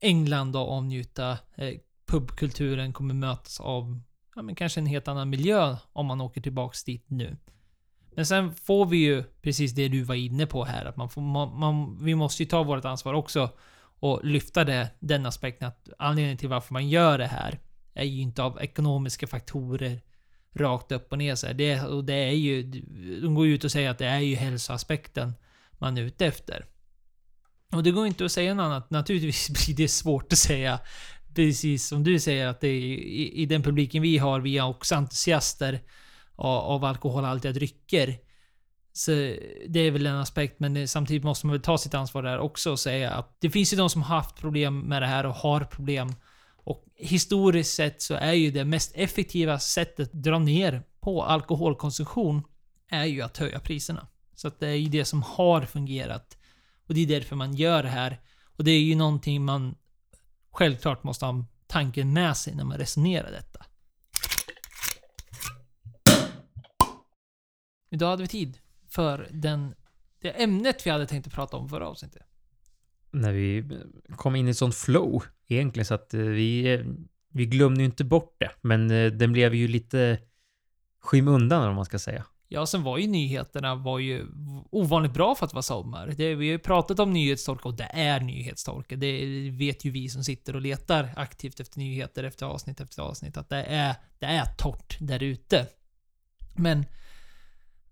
England och avnjuta eh, pubkulturen kommer mötas av ja, men kanske en helt annan miljö om man åker tillbaks dit nu. Men sen får vi ju precis det du var inne på här, att man får, man, man vi måste ju ta vårt ansvar också och lyfta det, den aspekten att anledningen till varför man gör det här är ju inte av ekonomiska faktorer rakt upp och ner så här. Det, och det är ju, de går ut och säger att det är ju hälsoaspekten man är ute efter. Och det går inte att säga något annat. Naturligtvis [LAUGHS] blir det svårt att säga, precis som du säger, att det är, i, i den publiken vi har, vi är också entusiaster av, av alkoholhaltiga drycker. Så det är väl en aspekt, men samtidigt måste man väl ta sitt ansvar där också och säga att det finns ju de som har haft problem med det här och har problem. Och historiskt sett så är ju det mest effektiva sättet att dra ner på alkoholkonsumtion är ju att höja priserna. Så att det är ju det som har fungerat. Och det är därför man gör det här. Och det är ju någonting man självklart måste ha tanken med sig när man resonerar detta. Idag hade vi tid för den, det ämnet vi hade tänkt att prata om förra avsnittet. när vi kom in i ett sånt flow egentligen så att eh, vi, eh, vi glömde ju inte bort det. Men eh, den blev ju lite skymundan om man ska säga. Ja, sen var ju nyheterna var ju ovanligt bra för att vara sommar. Det, vi har ju pratat om nyhetstorka och det är nyhetstorka. Det vet ju vi som sitter och letar aktivt efter nyheter efter avsnitt efter avsnitt. Att det är, det är torrt där ute. Men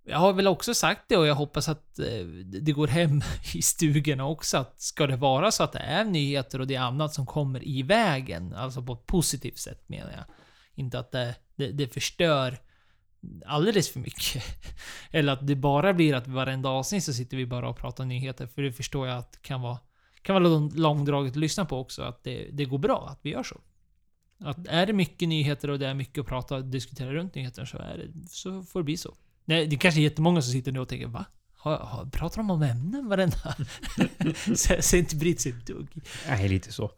jag har väl också sagt det och jag hoppas att eh, det går hem [LAUGHS] i stugorna också. Att ska det vara så att det är nyheter och det är annat som kommer i vägen, alltså på ett positivt sätt menar jag. Inte att det, det, det förstör alldeles för mycket. [LAUGHS] Eller att det bara blir att varenda avsnitt så sitter vi bara och pratar nyheter. För det förstår jag att kan vara, kan vara långdraget att lyssna på också. Att det, det går bra att vi gör så. Att är det mycket nyheter och det är mycket att prata och diskutera runt nyheter så, är det, så får det bli så. Nej, det är kanske är jättemånga som sitter nu och tänker va? Har, har, pratar de om ämnen varenda... [LAUGHS] Säger inte brytt sig ett dugg. Nej, lite så.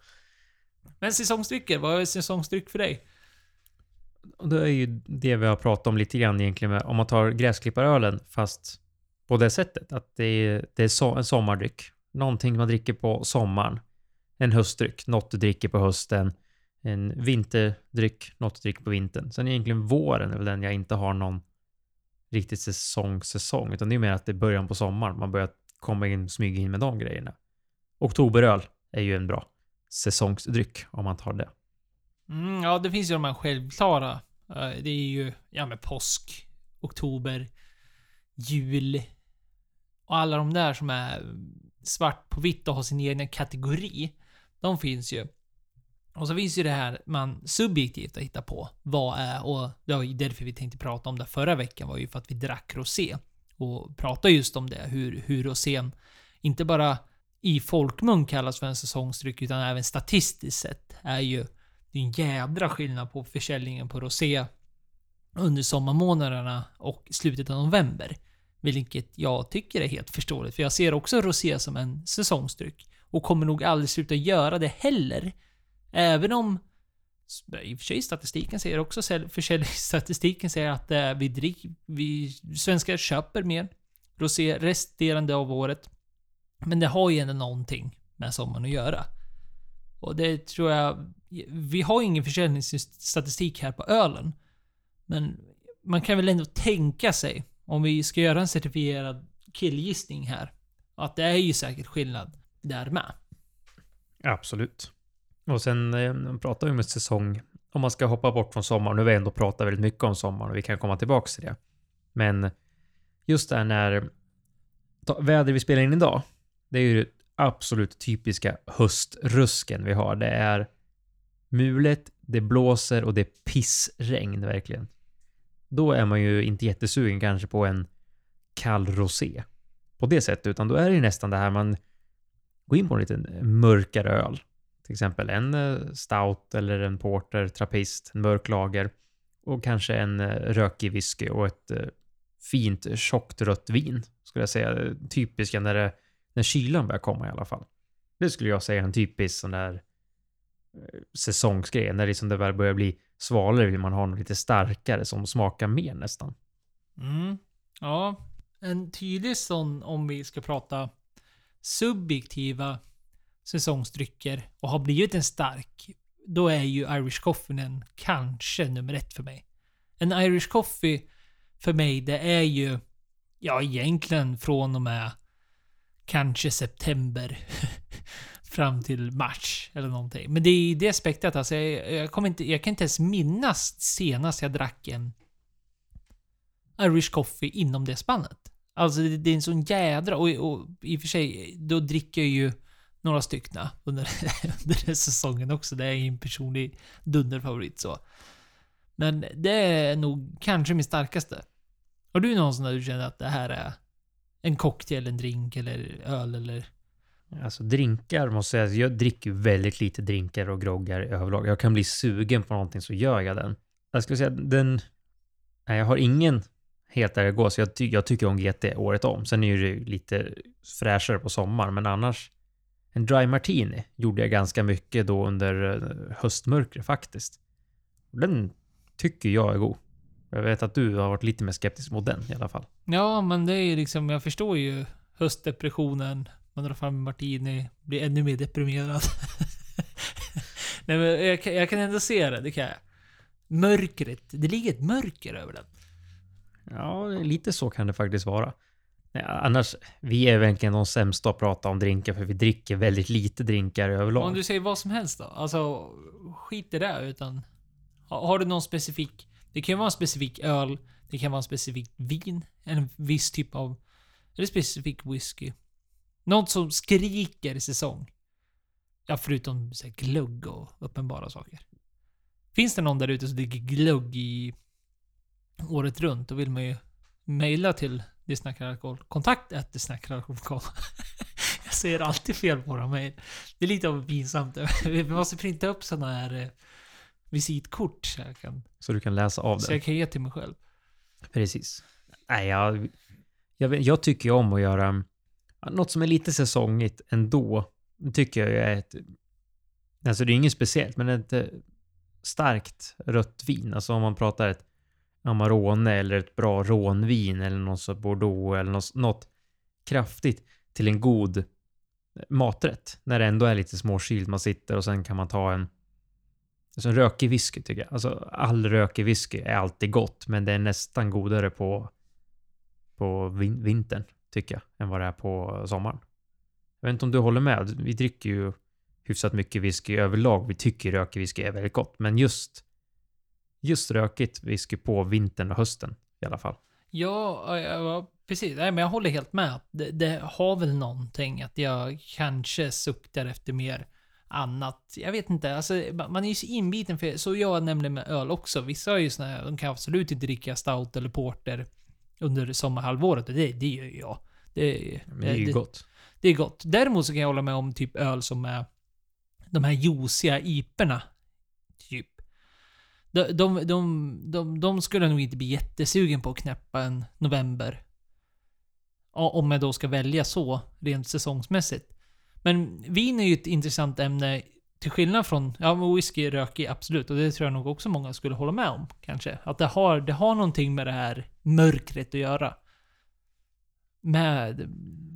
Men säsongsdrycker, vad är säsongsdryck för dig? Och det är ju det vi har pratat om lite grann egentligen med, om man tar gräsklipparölen fast på det sättet att det är, det är so en sommardryck. Någonting man dricker på sommaren. En höstdryck, något du dricker på hösten. En vinterdryck, något du dricker på vintern. Sen egentligen våren är väl den jag inte har någon riktigt säsong, säsong, utan det är mer att det är början på sommaren. Man börjar komma in, smyga in med de grejerna. Oktoberöl är ju en bra säsongsdryck om man tar det. Mm, ja, det finns ju de här självklara. Eh, det är ju, ja med påsk, oktober, jul och alla de där som är svart på vitt och har sin egen kategori. De finns ju. Och så finns ju det här man subjektivt har hittat på. Vad är, och det var ju därför vi tänkte prata om det förra veckan, var ju för att vi drack rosé. Och prata just om det, hur, hur rosén inte bara i folkmun kallas för en säsongsdryck, utan även statistiskt sett är ju det är en jädra skillnad på försäljningen på rosé under sommarmånaderna och slutet av november. Vilket jag tycker är helt förståeligt, för jag ser också rosé som en säsongsdryck. Och kommer nog aldrig sluta göra det heller. Även om i och för sig statistiken säger också, försäljningsstatistiken säger att eh, vi, drick, vi svenskar köper mer rosé resterande av året. Men det har ju ändå någonting med sommaren att göra. Och det tror jag... Vi har ju ingen försäljningsstatistik här på ölen. Men man kan väl ändå tänka sig, om vi ska göra en certifierad killgissning här, att det är ju säkert skillnad där med. Absolut. Och sen eh, pratar vi om en säsong, om man ska hoppa bort från sommaren, nu har vi ändå pratat väldigt mycket om sommaren och vi kan komma tillbaka till det. Men just där när väder vi spelar in idag, det är ju det absolut typiska höstrusken vi har. Det är mulet, det blåser och det är pissregn verkligen. Då är man ju inte jättesugen kanske på en kall rosé på det sättet, utan då är det ju nästan det här man går in på en liten mörkare öl. Till exempel en eh, stout eller en porter, trappist, en mörk lager och kanske en eh, rökig whisky och ett eh, fint tjockt rött vin skulle jag säga. Typiska när det när kylan börjar komma i alla fall. Det skulle jag säga är en typisk sån där säsongsgrej. När liksom det väl börjar bli svalare vill man ha något lite starkare som smakar mer nästan. Mm. Ja, en tydlig sån om vi ska prata subjektiva säsongsdrycker och har blivit en stark, då är ju Irish Coffee kanske nummer ett för mig. En Irish Coffee för mig, det är ju, ja egentligen från och med kanske september. [LAUGHS] fram till mars eller någonting. Men det är i det aspektet alltså. Jag, jag, kommer inte, jag kan inte ens minnas senast jag drack en Irish coffee inom det spannet. Alltså det, det är en sån jädra... Och, och, i och för sig, då dricker jag ju några styckna under, [LAUGHS] under den säsongen också. Det är en personlig dunderfavorit så. Men det är nog kanske min starkaste. Har du någon sån där du känner att det här är en cocktail, en drink eller öl eller? Alltså drinkar måste jag säga, jag dricker väldigt lite drinkar och groggar överlag. Jag kan bli sugen på någonting så gör jag den. Jag skulle säga den... Nej, jag har ingen helt där jag går, så jag, ty jag tycker om GT året om. Sen är det lite fräschare på sommaren, men annars... En dry martini gjorde jag ganska mycket då under eh, höstmörkret faktiskt. Den tycker jag är god. Jag vet att du har varit lite mer skeptisk mot den i alla fall. Ja, men det är ju liksom, jag förstår ju höstdepressionen Man drar fram en martini, blir ännu mer deprimerad. [LAUGHS] Nej men jag, kan- jag kan ändå se det, det kan jag. Mörkret, det ligger ett mörker över den. Ja, lite så kan det faktiskt vara. Annars, vi är verkligen de sämsta att prata om drinkar för vi dricker väldigt lite drinkar överlag. Om du säger vad som helst då? Alltså, skit i det utan... Har, har du någon specifik... Det kan ju vara en specifik öl, det kan vara en specifik vin, en viss typ av... Eller specifik whisky. Något som skriker säsong. Ja, förutom så här, glugg och uppenbara saker. Finns det någon där ute som dricker glugg i året runt, då vill man ju mejla till det snackar alkohol. Kontakt at det snackar alkohol. [LAUGHS] Jag säger alltid fel på våra mejl. Det är lite av pinsamt. Vi måste printa upp sådana här eh, visitkort så jag, kan, Så du kan läsa av så det. jag kan ge till mig själv. Precis. Nej, jag, jag, jag tycker om att göra något som är lite säsongigt ändå. Det tycker jag är ett... Alltså det är inget speciellt, men ett eh, starkt rött vin. Alltså om man pratar ett Amarone eller ett bra rånvin eller något så Bordeaux eller något, något kraftigt till en god maträtt. När det ändå är lite småkylt. Man sitter och sen kan man ta en Alltså en rökig whisky tycker jag. Alltså all rökig whisky är alltid gott, men det är nästan godare på, på vin- vintern, tycker jag, än vad det är på sommaren. Jag vet inte om du håller med? Vi dricker ju hyfsat mycket whisky överlag. Vi tycker rökig whisky är väldigt gott, men just, just rökigt whisky på vintern och hösten i alla fall. Ja, precis. Nej, men jag håller helt med. Det, det har väl någonting att jag kanske suktar efter mer annat. Jag vet inte, alltså ma- man är ju så inbiten för så jag nämligen med öl också. Vissa har ju såna här, de kan absolut inte dricka stout eller porter under sommarhalvåret och det, det gör ju jag. Det, Men det är ju gott. det är gott. Däremot så kan jag hålla med om typ öl som är de här juiciga iperna. De, de, de, de, de skulle jag nog inte bli jättesugen på att knäppa en november. Om jag då ska välja så, rent säsongsmässigt. Men vin är ju ett intressant ämne till skillnad från, ja men whisky är rökig, absolut. Och det tror jag nog också många skulle hålla med om, kanske. Att det har, det har någonting med det här mörkret att göra. Med...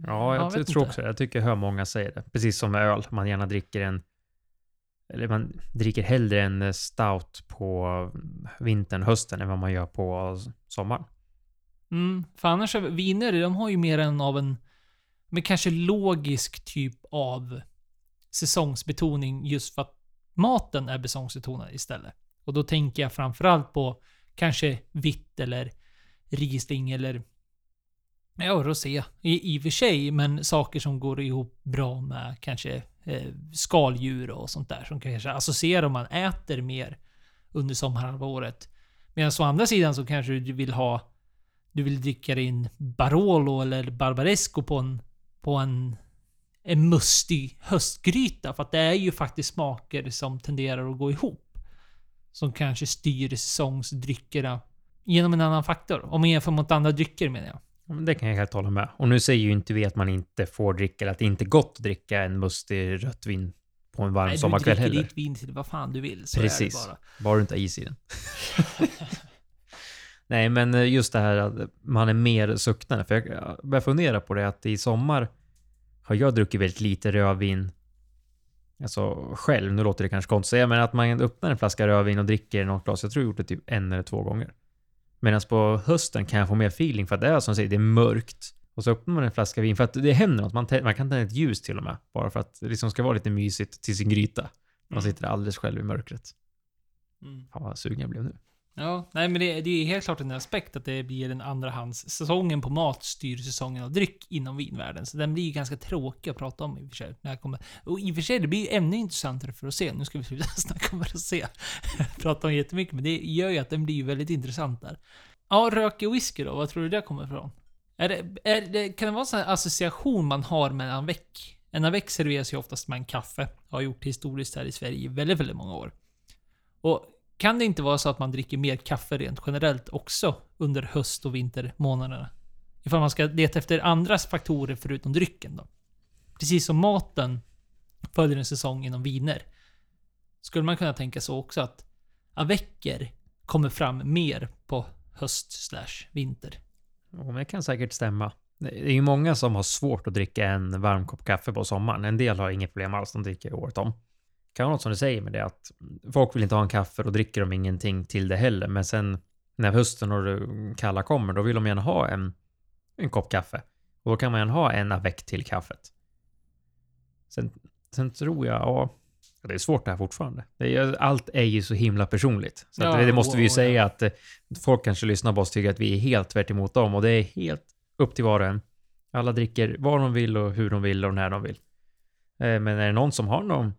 Ja, jag, vet tror inte. också. Jag tycker jag hör många säga det. Precis som med öl. Man gärna dricker en... Eller man dricker hellre en eh, stout på vintern, hösten än vad man gör på sommaren. Mm, för annars viner, de har ju mer än av en, men kanske logisk typ av säsongsbetoning just för att maten är säsongsbetonad istället. Och då tänker jag framförallt på kanske vitt eller Riesling eller ja, rosé. I, I och för sig, men saker som går ihop bra med kanske eh, skaldjur och sånt där som kanske associerar om man äter mer under sommarhalvåret. Medan å andra sidan så kanske du vill ha du vill dricka din Barolo eller Barbaresco på en, på en, en mustig höstgryta. För att det är ju faktiskt smaker som tenderar att gå ihop. Som kanske styr säsongsdryckerna genom en annan faktor. Om man jämför mot andra drycker menar jag. Men Det kan jag helt hålla med. Och nu säger ju inte vi att man inte får dricka, eller att det inte är gott att dricka en mustig rött vin på en varm Nej, du sommarkväll dricker heller. ditt vin till vad fan du vill. Så Precis. är det bara. Bara du inte har is i den. [LAUGHS] Nej, men eh, just det här att man är mer suktande. För jag börjar fundera på det att i sommar har jag druckit väldigt lite rödvin. Alltså själv, nu låter det kanske konstigt att säga, men att man öppnar en flaska rödvin och dricker något glas. Jag tror jag gjort det typ en eller två gånger. Medan på hösten kan jag få mer feeling för att det är som säger, det är mörkt. Och så öppnar man en flaska vin för att det händer något. Man, man kan tända ett ljus till och med. Bara för att det liksom ska vara lite mysigt till sin gryta. Man Mm. sitter alldeles själv i mörkret. Mm. Fan vad sugen jag blev nu. Ja, nej men det, det är helt klart en aspekt att det blir en andrahands... Säsongen på mat styr säsongen av dryck inom vinvärlden. Så den blir ju ganska tråkig att prata om i och för sig. När jag kommer, och i och för sig, det blir ju ännu intressantare för att se. Nu ska vi sluta [LAUGHS] snacka om att se. [LAUGHS] prata om jättemycket, men det gör ju att den blir ju väldigt intressant där. Ja, rökig whisky då? Vad tror du det kommer ifrån? Är det, är det, kan det vara en sån här association man har med en avec? En avec serveras ju oftast med en kaffe. Har gjort historiskt här i Sverige i väldigt, väldigt många år. Och kan det inte vara så att man dricker mer kaffe rent generellt också under höst och vintermånaderna? Ifall man ska leta efter andra faktorer förutom drycken då. Precis som maten följer en säsong inom viner. Skulle man kunna tänka så också att avecker kommer fram mer på höst slash vinter? Ja, det kan säkert stämma. Det är ju många som har svårt att dricka en varm kopp kaffe på sommaren. En del har inget problem alls, de dricker året om. Kan vara något som du säger med det att folk vill inte ha en kaffe och dricker de ingenting till det heller. Men sen när hösten och det kalla kommer, då vill de gärna ha en, en kopp kaffe. Och då kan man gärna ha en avec till kaffet. Sen, sen tror jag, ja, det är svårt det här fortfarande. Det är, allt är ju så himla personligt. Så Ja, det måste vi ju wow, säga ja. att eh, folk kanske lyssnar på oss och tycker att vi är helt tvärt emot dem och det är helt upp till var och en. Alla dricker vad de vill och hur de vill och när de vill. Eh, Men är det någon som har någon,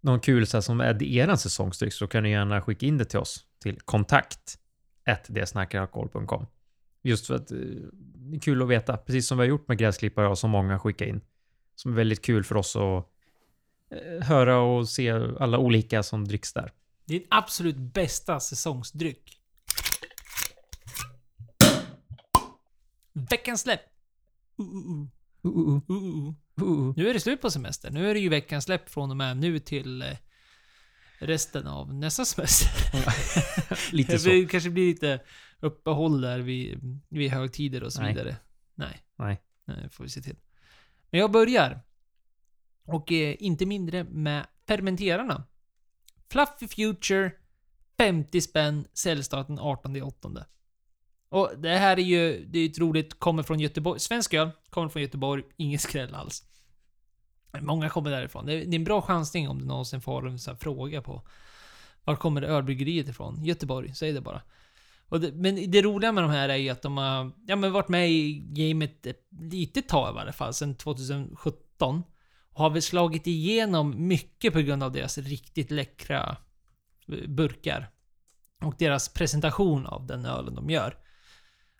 någon kul så här, som är eran säsongsdryck så kan ni gärna skicka in det till oss till kontakt dsnackaralkohol.com. Just för att eh, det är kul att veta, precis som vi har gjort med gräsklippare och som många skickar in. Som är väldigt kul för oss att eh, höra och se alla olika som dricks där. Din absolut bästa säsongsdryck. Veckans släpp. Uh, uh, uh. Uh, uh, uh. Nu är det slut på semester. Nu är det ju veckans släpp från och med nu till eh, resten av nästa semester. [LAUGHS] Lite Det så. blir- kanske blir lite uppehåll där vid, vid högtider och så Nej. vidare. Nej. Nej. Nej, det får vi se till. Men jag börjar. Och eh, inte mindre med fermenterarna. Fluffy Future, 50 spänn, säljstarten 18.8. Och det här är ju, det är ju ett roligt, kommer från Göteborg. Svensk öl, kommer från Göteborg, ingen skräll alls. Många kommer därifrån. Det är, det är en bra chansning om du någonsin får en sån här fråga på var kommer ölbryggeriet ifrån? Göteborg, säg det bara. Och det, men det roliga med de här är ju att de har ja, men varit med i gamet ett litet tag i varje fall, sedan 2017. Och har väl slagit igenom mycket på grund av deras riktigt läckra eh, burkar. Och deras presentation av den ölen de gör.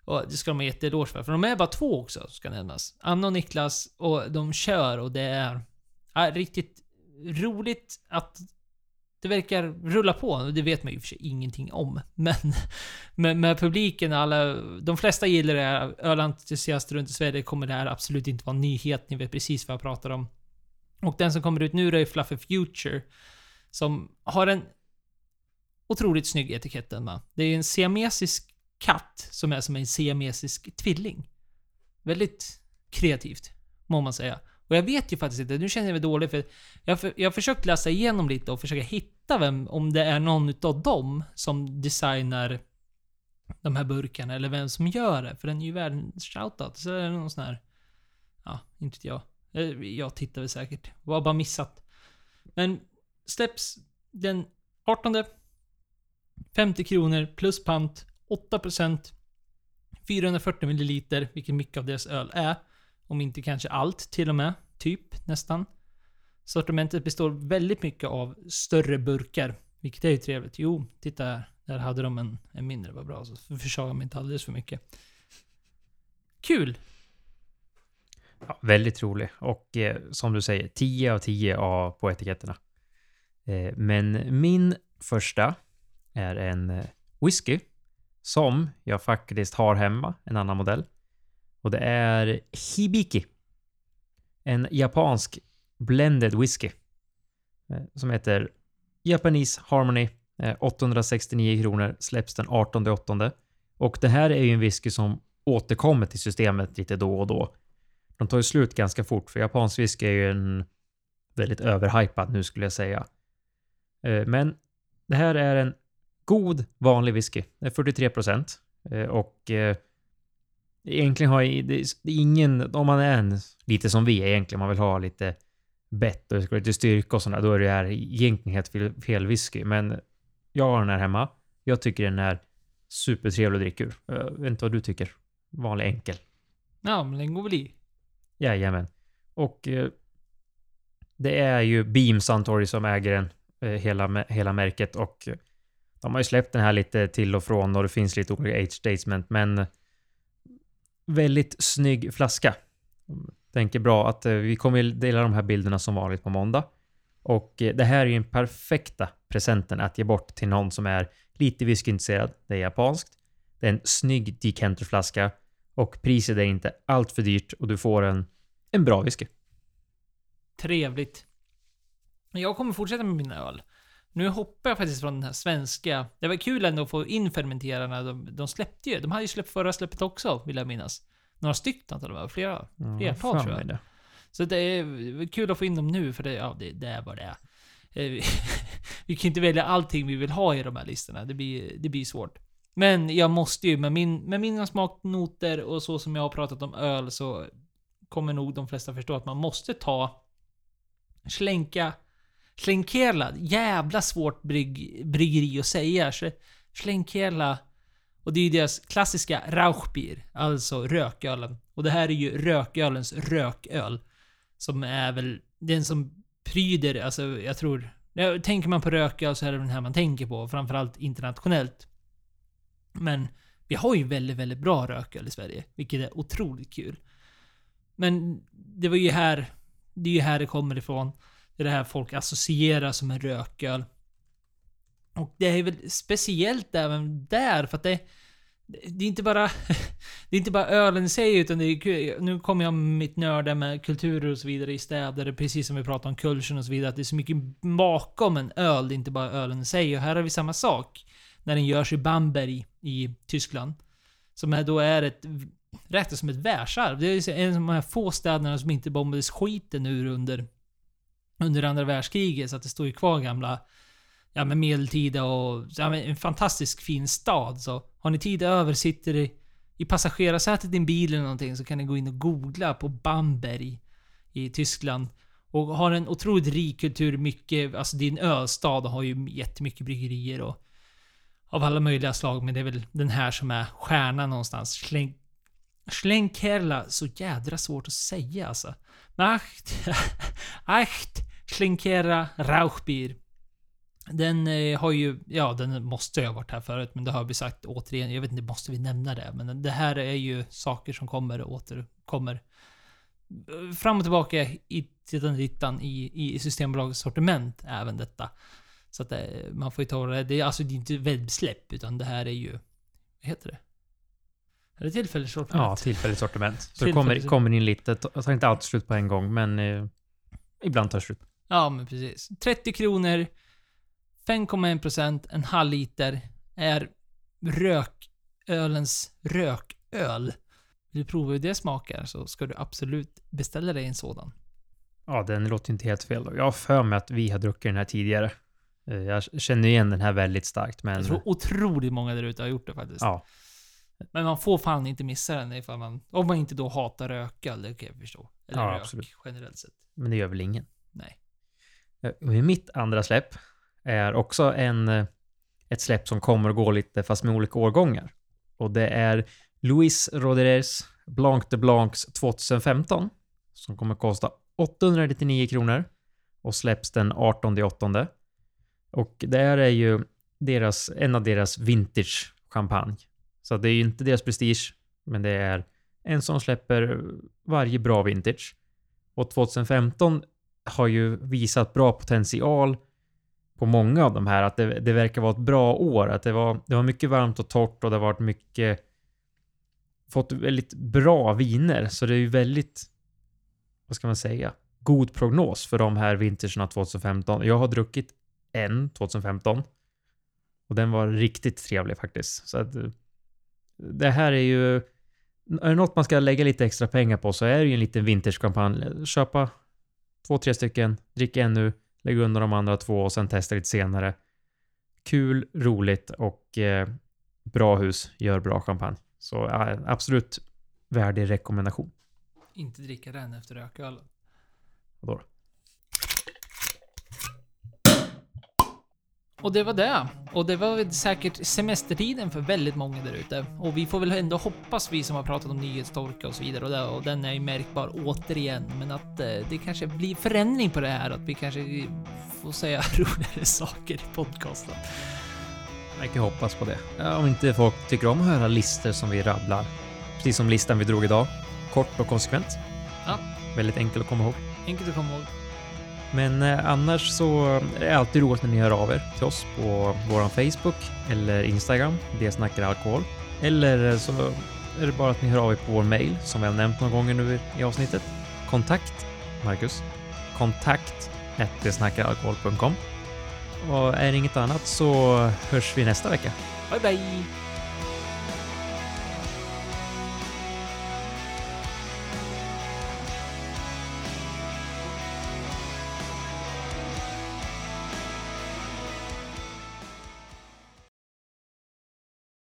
Och det ska de ha jätteeloge för, för de är bara två också, ska nämnas. Anna och Niklas, och de kör och det är ja, riktigt roligt att det verkar rulla på. Det vet man ju för sig ingenting om. Men med, med publiken, alla, de flesta gillar det här. Ölentusiaster runt i Sverige kommer det här absolut inte vara en nyhet. Ni vet precis vad jag pratar om. Och den som kommer ut nu är Fluffy Future. Som har en otroligt snygg etikett den med. Det är en siamesisk katt som är som en siamesisk tvilling. Väldigt kreativt, må man säga. Och jag vet ju faktiskt inte, nu känner jag mig dålig för jag har för, jag har försökt läsa igenom lite och försöka hitta vem, om det är någon utav dem som designar de här burkarna, eller vem som gör det. För den är ju värd en shoutout. Så är det någon sån här... Ja, inte vet jag. Eh, jag tittar väl säkert. Var bara missat. Men släpps den 18. 50 kronor plus pant. 8%. 440 milliliter, vilket mycket av deras öl är. Om inte kanske allt till och med. Typ, nästan. Sortimentet består väldigt mycket av större burkar. Vilket är ju trevligt. Jo, titta här. Där hade de en, en mindre, vad bra. Så försade de mig inte alldeles för mycket. Kul! Ja, väldigt rolig. Och eh, som du säger, 10 av 10 av, på etiketterna. Eh, men min första är en eh, whisky som jag faktiskt har hemma, en annan modell. Och det är Hibiki. En japansk blended whisky. Eh, som heter Japanese Harmony. Eh, 869 kronor. Släpps den 18 8. Och det här är ju en whisky som återkommer till systemet lite då och då. De tar ju slut ganska fort, för japansk whisky är ju en väldigt överhypad nu skulle jag säga. Eh, men det här är en god vanlig whisky. Det är 43 procent. Och eh, egentligen har jag- det det ingen, om man är en, lite som vi är egentligen, man vill ha lite bett och lite styrka och sådär, då är det här egentligen helt fel, fel whisky. Men jag har den här hemma. Jag tycker den är supertrevlig att dricka ur. Jag vet inte vad du tycker. Vanlig enkel. Ja, men den går väl i. Jajamän. Och eh, det är ju Beam Suntory som äger den, eh, hela, hela märket och eh, de har ju släppt den här lite till och från och det finns lite olika age statement men väldigt snygg flaska. Tänker bra att eh, vi kommer dela de här bilderna som vanligt på måndag. Och eh, det här är ju den perfekta presenten att ge bort till någon som är lite whiskyintresserad. Det är japanskt. Det är en snygg decanterflaska och priset är inte allt för dyrt och du får en, en bra whisky. Trevligt. Jag kommer fortsätta med min öl. Nu hoppar jag faktiskt från den här svenska. Det var kul ändå att få in fermenterarna. De, de släppte ju. De hade ju släppt förra släppet också, vill jag minnas. några stycken, eller vad? Flera. Ja, Flertal, tror jag. det. Så det är kul att få in dem nu, för det, ja, det, det är vad det är. Eh, vi- [LAUGHS] Vi kan inte välja allting vi vill ha i de här listorna. Det blir, det blir svårt. Men jag måste ju, med, min, med mina smaknoter och så som jag har pratat om öl, så kommer nog de flesta förstå att man måste ta Slänka Schlenkerla, jävla svårt brygg, bryggeri att säga. Schlenkela. Schlenkerla, och det är ju deras klassiska Rauchbier, alltså rökölen. Och det här är ju rökölens rököl. Som är väl den som pryder, alltså jag tror... Tänker man på rököl så är det den här man tänker på, framförallt internationellt. Men vi har ju väldigt, väldigt bra rököl i Sverige, vilket är otroligt kul. Men det var ju här, det är ju här det kommer ifrån. Det är det här folk associerar som en rököl. Och det är väl speciellt även där, för att det... Det är inte bara... [LAUGHS] Det är inte bara ölen i sig, utan det är Nu kommer jag med mitt nörda med kulturer och så vidare i städer, precis som vi pratade om kulturen och så vidare, att det är så mycket bakom en öl, det är inte bara ölen i sig. Och här har vi samma sak. När den görs i Bamberg i Tyskland. Som då är ett... Räknas som ett världsarv. Det är en av de här få städerna som inte bombades skiten ur under under andra världskriget, så att det står ju kvar gamla ja, men medeltida och ja, men en fantastisk fin stad. Så har ni tid över, sitter i, i passagerarsätet i en bil eller någonting, så kan ni gå in och googla på Bamberg i Tyskland. Och har en otroligt rik kultur, mycket, alltså det är en ölstad och har ju jättemycket bryggerier och av alla möjliga slag, men det är väl den här som är stjärnan någonstans. Schlenk, Schlenkerla, så jädra svårt att säga alltså. Nacht, [LAUGHS] Acht, Schlenkera, Rauchbier. Den eh, har ju, ja den måste ju ha varit här förut, men det har vi sagt återigen. Jag vet inte, måste vi nämna det? Men det här är ju saker som kommer och återkommer. Eh, fram och tillbaka i tittan i, i Systembolagets sortiment, även detta. Så att eh, man får ju ta det, det är alltså det är inte webbsläpp, utan det här är ju, vad heter det? Är det tillfälligt sortiment? Ja, tillfälligt sortiment. Så det Tillfälligt kommer, kommer in lite, det tar inte alltid slut på en gång, men eh, ibland tar det slut. Ja, men precis. 30 kronor, 5,1%, en halv liter, är rökölens rököl. Vill du prova hur det smakar så ska du absolut beställa dig en sådan. Ja, den låter inte helt fel. då. Jag har för mig att vi har druckit den här tidigare. Eh, Jag känner igen den här väldigt starkt, men... Jag tror otroligt många där ute har gjort det faktiskt. Ja, Men man får fan inte missa den ifall man... Om man inte då hatar rököl, det kan jag förstå. Eller Ja, rök absolut. generellt sett. men det gör väl ingen. Nej. Eh, Mitt andra släpp är också en, eh, ett släpp som kommer och går lite, fast med olika årgångar. Och det är Louis Roderers Blanc de Blancs 2015, som kommer kosta 899 kronor och släpps den 18 8. Och det här är ju deras, en av deras vintage champagne. Så det är ju inte deras prestige, men det är en som släpper varje bra vintage. Och 2015 har ju visat bra potential på många av de här. Att det, det verkar vara ett bra år. Att det var, det var mycket varmt och torrt och det har varit mycket... Fått väldigt bra viner. Så det är ju väldigt... Vad ska man säga? God prognos för de här vintagerna 2015. Jag har druckit en 2015. Och den var riktigt trevlig faktiskt. Så att eh, Det här är ju... Är det något man ska lägga lite extra pengar på så är det ju en liten vintagekampanj. Köpa två, tre stycken, drick en nu, lägg undan de andra två och sen testa lite senare. Kul, roligt och eh, bra hus gör bra champagne. Så ja, absolut värdig rekommendation. Inte dricka den efter rökölen. Vadå då? Och det var det. Och det var säkert semestertiden för väldigt många där ute. Och vi får väl ändå hoppas, vi som har pratat om nyhetstorka och så vidare, och, det, och den är ju märkbar återigen, men att eh, det kanske blir förändring på det här, att vi kanske får säga [LAUGHS] roligare saker i podcasten. Jag kan hoppas på det. Ja, om inte folk tycker om att höra listor som vi rabblar. Precis som listan vi drog idag. Kort och konsekvent. Ja. Väldigt enkel att komma ihåg. Enkelt att komma ihåg. Men eh, annars så är det alltid roligt när ni hör av er till oss på vår Facebook eller Instagram, det snackar alkohol. Eller eh, så är det bara att ni hör av er på vår mail som vi har nämnt några gånger nu i avsnittet. Kontakt, Marcus, kontakt detsnackaralkohol.com. Och är det inget annat så hörs vi nästa vecka. Bye bye!